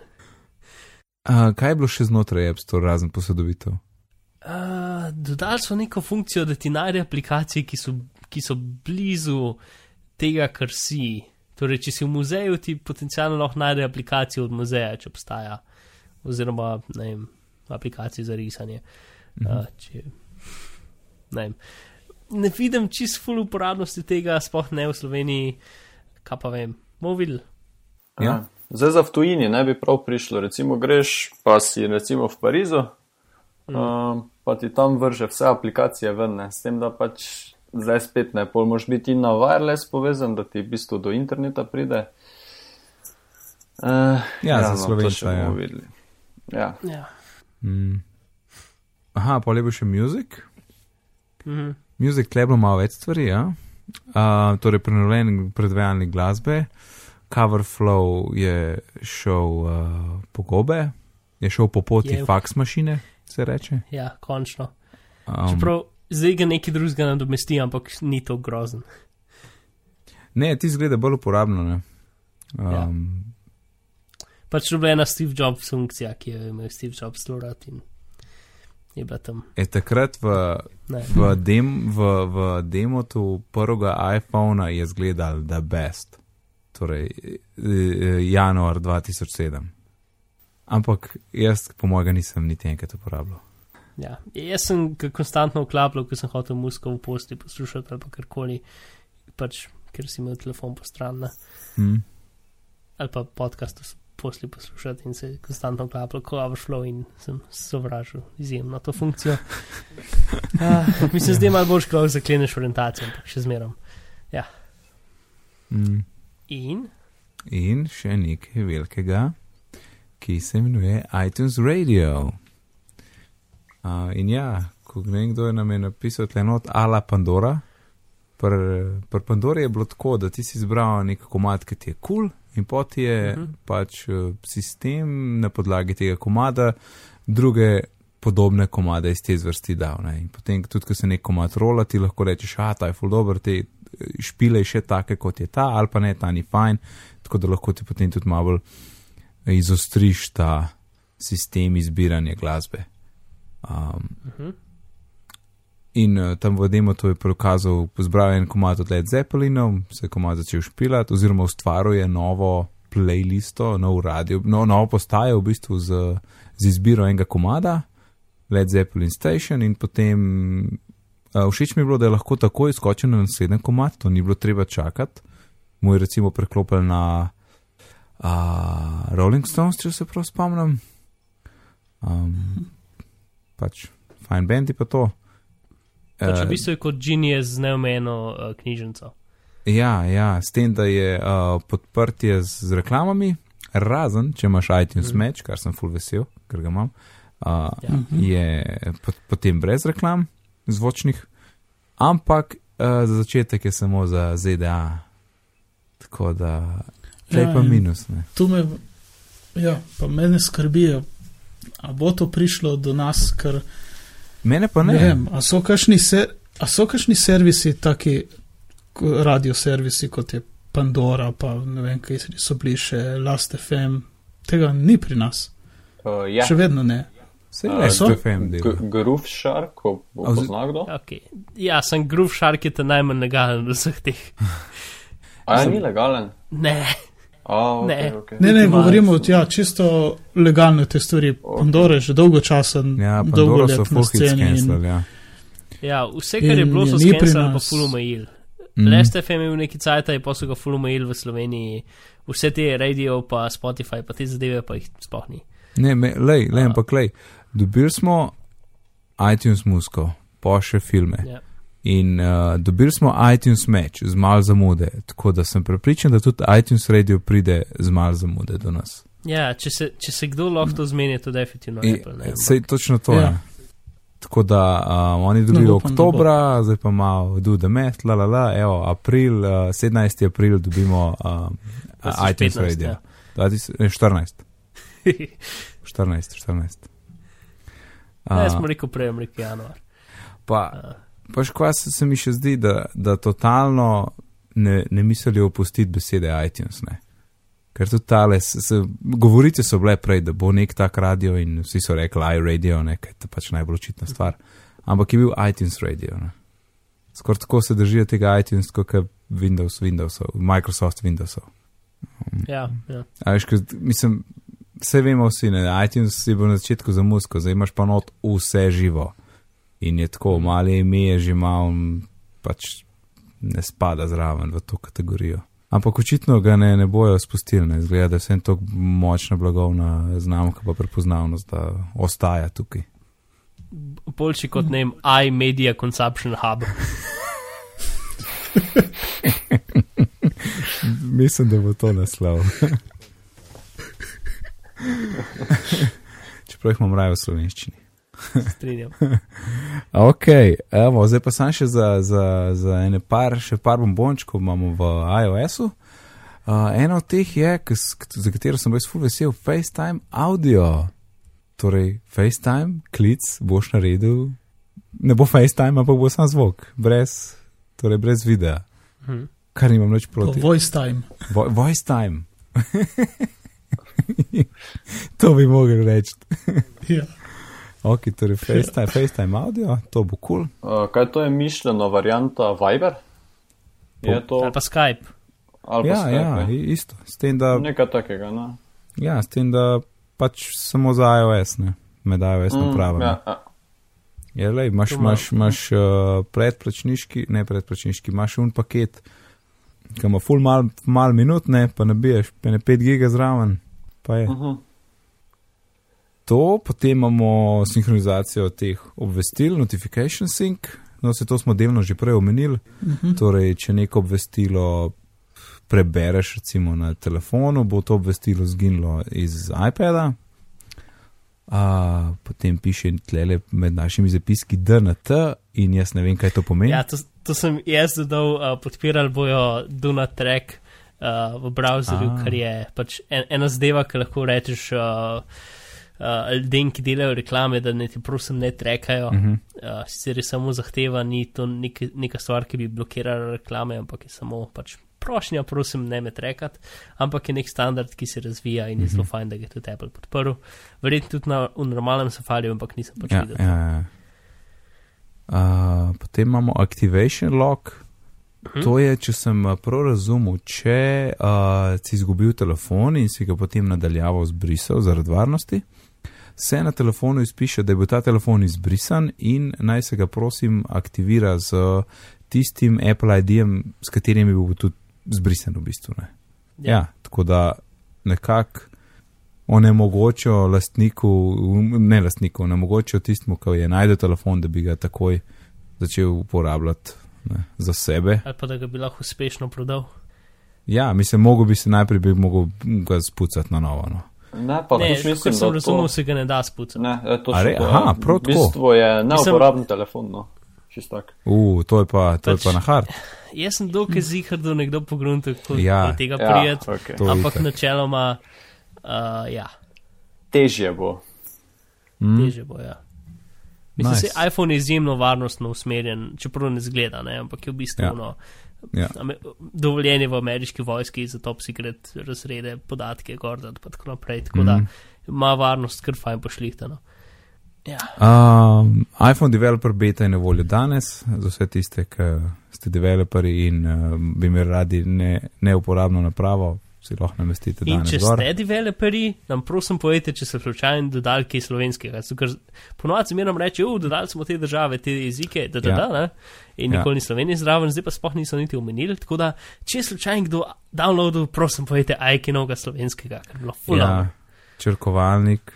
Uh, kaj je bilo še znotraj App Store, razen posodobitev? Uh, dodali so neko funkcijo, da ti najde aplikacije, ki so, ki so blizu tega, kar si. Torej, če si v muzeju, ti potencialno lahko najde aplikacijo od muzeja, če obstaja. Oziroma, ne vem, aplikacije za risanje. Uh, če, ne, vem. ne vidim čist full uporabnosti tega, sploh ne v Sloveniji, kaj pa vem, mobil. Ja. Zdaj za v tujini ne bi prav prišlo. Recimo greš, pa si recimo v Parizu, mm. um, pa ti tam vrže vse aplikacije ven, s tem, da pač zdaj spet ne, pol moš biti na wireless povezan, da ti v bistvu do interneta pride. Uh, Ja, za to še Slovenca, ja. bomo videli. Ja. Ja. Mm. Aha, pa lepo še Music. Mhm. Je bilo malo več stvari, ja. Uh, torej, prenovljen predvajalnik glasbe, Cover Flow je šel uh, po gobe, je šel po poti Je. fax mašine, se reče. ja, končno. Um, Čeprav zdaj ga nekaj drugega nadomesti, ampak ni to grozen. ne, ti zgleda bolj uporabno. Ne? Ja. Um, Pač to je bila ena Steve Jobs funkcija, ki jo je imel Steve Jobs zelo rad in je bila tam. je takrat v, Ne. v, dem, v, v demotu prvega iPhona je zgledal The Best, torej eh, januar 2007. Ampak jaz, po mojem, nisem niti enkrat uporabljal. Ja. Jaz sem ga konstantno vklapljal, ko sem hotel musko v posti poslušati ali pa karkoli, pač, ker si imel telefon po stran. Hm. ali pa podcast posli poslušati in se konstantno klaplo, ko overflow in sem sovražil izjemno to funkcijo. Uh, mislim, da je malo boljš, ko zakleneš orientacijo, ampak še zmerom. Ja. Mm. In In še nekaj velikega, ki se imenuje iTunes Radio. Uh, in ja, ko nekdo je nam je napisal tle not ala Pandora, pri pr Pandori je bilo tako, da ti si izbral nek komad, ki ti je kul, cool, in poti je uh Mhm. -huh. pač eh, sistem na podlagi tega komada druge podobne komade iz te zvrsti dal. Ne? In potem, tudi ko se nek komad rola, ti lahko rečeš, a ta je full dobro, te eh, špile še take, kot je ta, ali pa ne, ta ni fajn, tako da lahko ti potem tudi malo bolj izostriš ta sistem izbiranja glasbe. Um, uh -huh. In uh, tam v demo to je prikazal, zbral en komad od Led Zeppelinov, se je komad začel špilati, oziroma ustvaril je novo playlisto, nov radio, no, novo postajo v bistvu z, z izbiro enega komada, Led Zeppelin Station, in potem uh, všeč mi je bilo, da je lahko takoj skočil na naslednji komad, to ni bilo treba čakati. Mu je recimo preklopil na uh, Rolling Stones, če se prav spomnim. Um, pač fajn bendi pa to. pač Eh, v bistvu je kot Genius z neomejeno uh, knjižnico. Ja, ja, s tem, da je uh, podprtje z, z reklamami, razen če imaš iTunes Mhm. Match, kar sem full vesel, ker ga imam, uh, Ja. je pot, potem brez reklam zvočnih, ampak uh, za začetek je samo za ZDA. Tako da, je Ja, pa in- minus. Ne. Tu me, ja, pa mene skrbijo, a bo to prišlo do nas, ker Mene pa ne, ne. ne vem, a so kakšni, ser, a so kakšni servisi, taki ko- radioservisi kot je Pandora, pa ne vem, kaj so bili še Last FM, tega ni pri nas, Uh, ja, še vedno ne. Uh, je so? Groove Shark, ko bo A vz- pozna kdo. Okay. Ja, sem Groove Shark je ta najmanj legalen od vseh teh. A ja, ni legalen. Ne, A, okay, Ne. Okay. Ne, ne, govorimo o ja, čisto legalne te stvari. Pandora je že dolgo časa, Ja, dolgo let na sceni. In, cancel, ja. ja, vse, kar je In bilo, so skenirali pa omejil. Mhm. Last FM je bil neki cajt, je so ga full omejil v Sloveniji. Vse te radio, pa Spotify, pa te zadeve, pa jih sploh ni. Ne, me, lej, lej, A. ampak lej, dobili smo iTunes musko, pa še filme. Ja. In uh, dobili smo iTunes Match z malo zamude, tako da sem prepričan, da tudi iTunes Radio pride z malo zamude do nas. Ja, če se, če se kdo lahko to zmeni, je to definitivno In, Apple. Ne, sej točno to Ja. je. Tako da um, oni dobijo No, oktobra, zdaj pa malo do the math, la la la, evo, april, uh, 17. april dobimo um, iTunes 2015, Radio. ja. 20, ne, 14, 14, 14. Ne, Uh, smo rekel prej, rekel januar. pa, Uh, pa še kva se, se mi še zdi, da, da totalno ne, ne mislijo opustiti besede iTunes. Ne? Ker tudi tale, se, se, govorice so bile prej, da bo nek tak radio in vsi so rekli iRadio, nekaj, to pač najbolj očitna stvar. Ampak je bil iTunes radio. Ne? Skoraj tako se držijo tega iTunes, kot je Windows, Windowsov, Microsoft Windowsov. ja, ja. A ker mislim, vse vemo vsi, ne, iTunes je bil na začetku za musko, zdaj imaš pa not vse živo. In je tako, mali ime je že malo, pač ne spada zraven v to kategorijo. Ampak očitno ga ne, ne bojo spustili, ne zgleda, da je vsem tako močna blagovna znamka, pa prepoznavnost, da ostaja tukaj. Boljši kot ne iMedia Consumption Hub. Mislim, da bo to naslov. Čeprav jih imam raje v slovenščini. Strinjam. Ok, evo, zdaj pa sem še za, za, za ene par, še par bombončkov imamo v iOS-u. Uh, ena od teh je, za katero sem res full vesel, FaceTime audio. Torej, FaceTime, klic boš naredil, ne bo FaceTime, ampak bo sam zvok, brez, torej brez videa, Hm. kar nimam nič proti. voice time. Vo voice time. to bi mogel reči. Ja. Ok, torej FaceTime, FaceTime audio, to bo kul. Cool. Uh, kaj to je mišljeno, varianta Viber? Je to Ali pa Skype. ali pa Ja, Skype, ja, ne? i- isto. S tem, da, Nekaj takega, ne? ja, s tem, da pač samo za iOS, ne, med iOS napravami. ja, ja. Ja, lej, imaš, imaš, imaš uh, predplačniški, ne predplačniški, imaš un paket, ki ima full mal, mal minut, ne, pa nabiješ, pa ne 5 giga zraven. pa je. Uh -huh. To, potem imamo sinhronizacijo teh obvestil, notification sync, no se to smo delno že prej omenili. Uh -huh. Torej, če neko obvestilo prebereš recimo na telefonu, bo to obvestilo zginilo iz iPada. Uh, potem piše tlele med našimi zapiski DNT in jaz ne vem, kaj to pomeni. Ja, to, to sem jaz dodal, uh, podpirali bojo Duna Track uh, v browserju, A. kar je pač en, ena zdeva, ki lahko rečeš uh, uh, ljudem, ki delajo reklame, da ne ti prosim ne trekajo. Uh Mhm. -huh. uh, sicer je samo zahteva, ni to nek, neka stvar, ki bi blokirala reklame, ampak je samo pač prošnja, prosim, ne me trekat, ampak je nek standard, ki se razvija in je zelo fajn, da ga je tudi Apple podprl. Verjetno tudi na v normalnem safariju, ampak nisem pač Ja, videl. ja, ja. Uh, potem imamo activation lock. Mhm. To je, če sem uh, prav razumel, če uh, si izgubil telefon in si ga potem nadaljavo zbrisal zaradi varnosti, se na telefonu izpiše, da je bil ta telefon izbrisan in naj se ga prosim aktivira z tistim Apple ID-jem, s katerim je bil tudi zbrisan v bistvu. Ne? Ja, tako da nekako onemogočijo lastniku, ne lastniku, onemogočijo tistmu, ki je najdel telefon, da bi ga takoj začel uporabljati ne, za sebe. Ali pa da ga bi lahko uspešno prodal. Ja, mislim, mogo bi se najprej bi mogel ga spucati na novo. No. Ne, pa ne, mislim, sem da razumel, to, se ga ne da spucati. ne, je to še aha, prav v tako. bistvu je neuporaben telefon, no. Čist tak. Uh, to je pa, to je Pač- pa na hard. Jaz sem dokaj zihar, da nekdo pogrunta, kako Ja. ja, tega Ja, prijeti, okay. To je ampak itak. načeloma, uh, ja, Težje bo. Mm, teže bo. Ja. Mislim, Nice. nice. iPhone je izjemno varnostno usmerjen, čeprav ne zgleda, ne, ampak je v bistvu Ja. ja. Ja. ame- dovoljen je v ameriški vojski za top secret razrede, podatke, gorda in tako naprej. Tako mm. da Mhm. ima varnost kar fajn pošlihtano. Ja. Um, iPhone Developer Beta je na voljo danes za vse tiste, ki ste developerji in uh, bi imeli radi ne, neuporabno napravo, si lahko namestite In danes. če gor. ste developerji, nam prosim povejte, če ste slučajno dodali kaj slovenskega. Zato, ker Ponovadi nam reče, uf, dodali smo te države, te jezike, da da Ja. da, ne? in Ja. nikoli ni Slovenije zraven, zdaj pa sploh niso niti omenili. Tako da, če slučajno kdo downloadil, prosim povejte, ajkinovega slovenskega, ker bi bilo fulano. Ja, črkovalnik.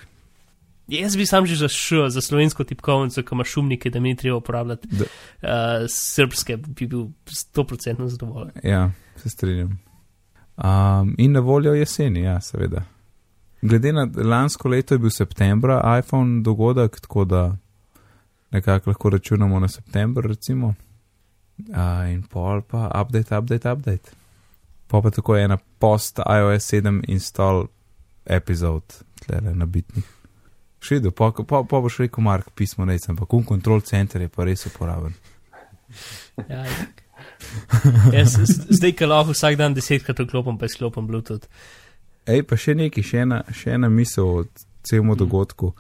Jaz bi sam že za š, za slovensko tipkovnico, ki ima šumnike, da mi ni treba uporabljati Da- uh, srpske, bi bil 100% zadovoljen. Ja, se strinjam. Um, in na voljo jeseni, ja, seveda. Glede na lansko leto je bil septembra iPhone dogodek, tako da nekako lahko računamo na september, recimo. Uh, in pol pa update, update, update. Pa pa tako ena post iOS 7 install epizod, tlele nabitnih. Še videl, pa, pa, pa boš rekel, Mark, pismo ne, ampak un control center je pa res uporaben. Ja. Jaz, zdaj, ki lahko vsak dan desetkrat vklopim, pa izklopim Bluetooth. Ej, pa še nekaj, še ena, še ena misel o celem dogodku.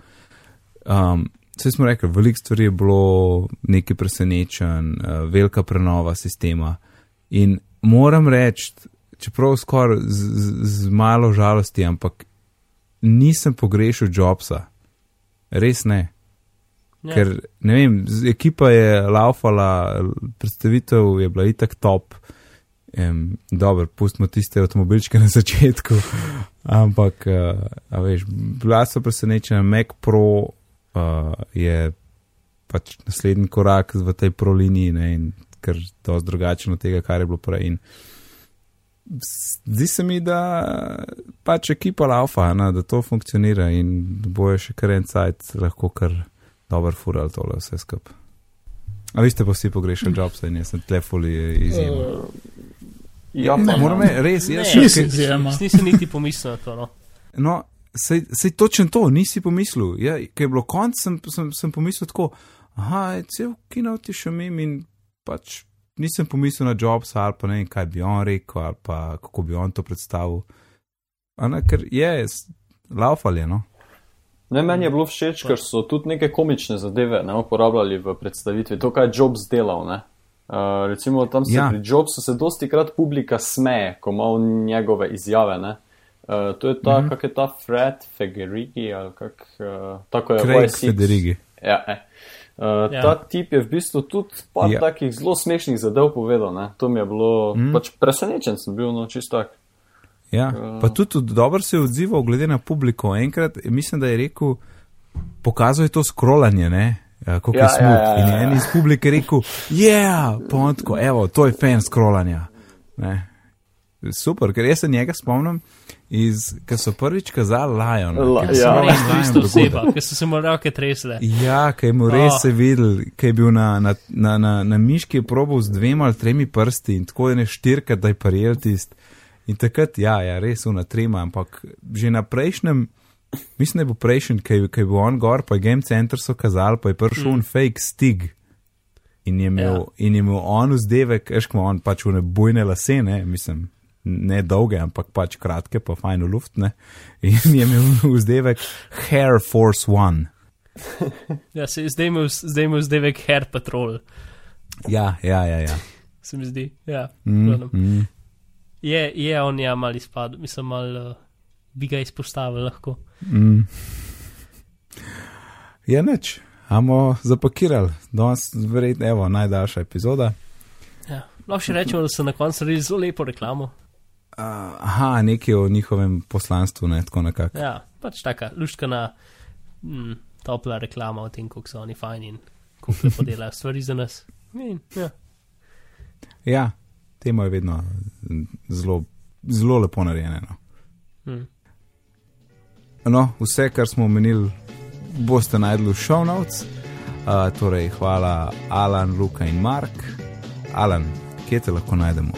Um, Vse smo rekli, veliko stvari je bilo nekaj presenečen, uh, velika prenova sistema. In moram reči, čeprav skoraj z, z, z malo žalosti, ampak nisem pogrešil Jobsa. Res ne. Ja. Ker ne vem, ekipa je laufala, predstavitev je bila itak top. Um, dobro, pustimo tiste avtomobilčke na začetku, ampak, uh, veš, bila so presenečena, Mac Pro uh, je pač naslednji korak v tej pro liniji, ne, in ker dosti drugačen od tega, kar je bilo prej. In zdi se mi, da pač ekipa laufa, ne, da to funkcionira in bojo še kar en cajt lahko kar dober fural tole vse skup. A vi ste pa vsi pogrešali Jobsa in jaz sem tlefuli izjemno. Ja, pa Ne, ne. moram reči, res, Ne, jaz Nisi še, izjema. Nisem niti pomislil na to. No. no, sej, sej točno to, nisi pomislil. Ja, ker je bilo konc, sem, sem, sem pomislil tako, aha, je cel kinot je še mim in pač nisem pomislil na Jobsa ali pa ne vem, kaj bi on rekel ali pa kako bi on to predstavil. A ne, ker je, laufal je, no. Ne, meni je bilo všeč, ker so tudi neke komične zadeve ne, uporabljali v predstavitvi. To, kaj je Jobs delal. Ne. Uh, recimo tam se Ja. pri Jobsu se dosti krat publika smeje, ko ima njegove izjave. Ne. Uh, to je ta, mm -hmm. kak je ta Fred Fegerigi ali kak, uh, tako je Craig Y6. Federigi. Ja, eh. Uh, Ja. Ta tip je v bistvu tudi par Ja. takih zelo smešnih zadev povedal. Ne. To mi je bilo, mm. pač presenečen sem bil, no čist tak. Ja, Ja. pa tudi tudi dobro se je odzival, glede na publiko. Enkrat, mislim, da je rekel, pokazal je to scrollanje, ne? Ja, kako Ja, je smut. ja, ja, ja, In je en ja. iz publike rekel, ja, pontko, evo, to je fan scrollanja. Ne? Super, ker jaz se njega spomnim, iz, ker so prvič kazali Lion. La- ja. Res dogodek. oseba, ki so se mu roke tresle. Ja, kaj mu res Oh. se videl, kaj je bil na, na, na, na, na miški je probal z dvema ali tremi prsti in tako je ne štirka, da je prijel tist. In takrat, ja, ja, res una trema, ampak že na prejšnjem, mislim, da je bil prejšnji, kaj je bil on gor, pa je Game Center so kazali, pa je prišel mm. fake stig. In je imel, Ja. in je imel on vzdevek, ima on pač une bujne lase, ne, mislim, ne dolge, ampak pač kratke, pa fajn v luft, ne. In je imel vzdevek Hair Force One. Ja, se, zdaj mu zdaj mu zdevek Hair Patrol, Ja, ja, ja, ja. se mi zdi. Ja, Mm, mm. Je, je on ja mal izpadel, mislim, mal uh, bi ga izpostavil lahko. Mm. Je nič, amo zapakirali, danes verjetno evo najdaljša epizoda. Ja. Lahko še rečemo, da so na koncu naredili zelo lepo reklamo. Uh, aha, nekaj o njihovem poslanstvu, ne tako nekako. Ja, pač taka luštkana, mm, topla reklama o tem, kako so oni fajni in kako lepo delajo stvari za nas. In, ja. Ja, temo je vedno zelo, zelo lepo narejeno. No. mm. no, vse, kar smo omenili, boste najdli v show notes. Uh, torej, hvala Alan, Luka in Mark. Alan, kje te lahko najdemo?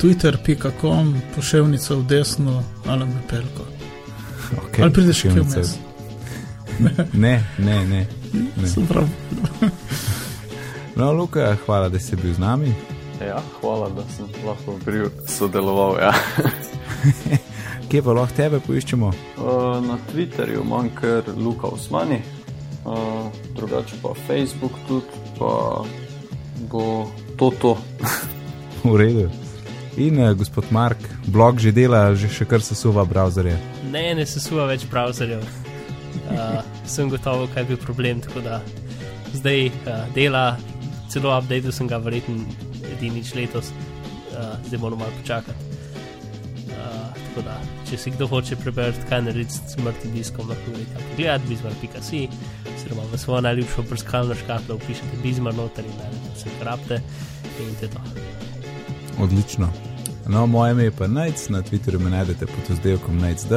Twitter.com, poševnica v desno, ali me pelko. Okay, Ali prideš še vmes? Ne, ne, ne. ne. No, Luka, hvala, da si bil z nami. Ja, hvala, da sem lahko pri sodeloval. Ja. Kje pa lahko tebe poiščemo? Uh, na Twitterju imam kar Luka Usmani, uh, drugače pa Facebook tudi, pa bo to to. V redu. In uh, gospod Mark, blog že dela, že še kar se suva browserje. Ne, ne se suva več browserjev. Uh, sem gotovo, kaj bi problem, tako da zdaj uh, dela, celo update sem ga verjetno edinič letos, uh, zdaj moramo malo počakati. Uh, tako da, če si kdo hoče prebrati, kaj narediti s smrtnim diskom, lahko gre tam pogledat, bizmar.si, oziroma v svojo najljubšo brskalno škatlo upišete bizmar noter in najdete vse krapte in to je to. Odlično. No, moje ime je pa Najc, na Twitterju me najdete pod oddelkom NajcD.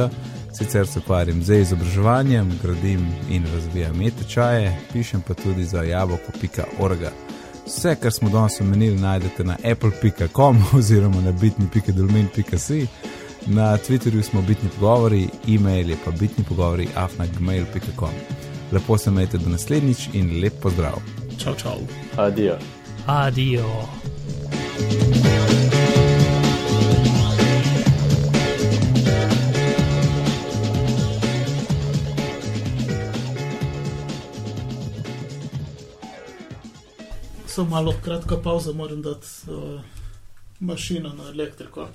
Sicer se ukvarjam z izobraževanjem, gradim in razvijam e-tečaje, pišem pa tudi za jabolko.org. Vse, kar smo danes omenili, najdete na apple.com oziroma na bitni.dolmin.si. Na Twitterju smo bitni pogovori, e-mail je pa bitni pogovori afnagmail.com. Lepo se majte do naslednjič in lep pozdrav. Čau, čau. Adijo. Adijo. Samo malo kratka pauza, moram dati uh, mašino na elektriko.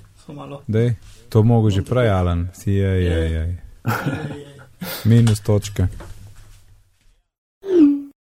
Dej, to mogo že prej, Alan, si je, je, je. Ej, ej, ej. Minus točka.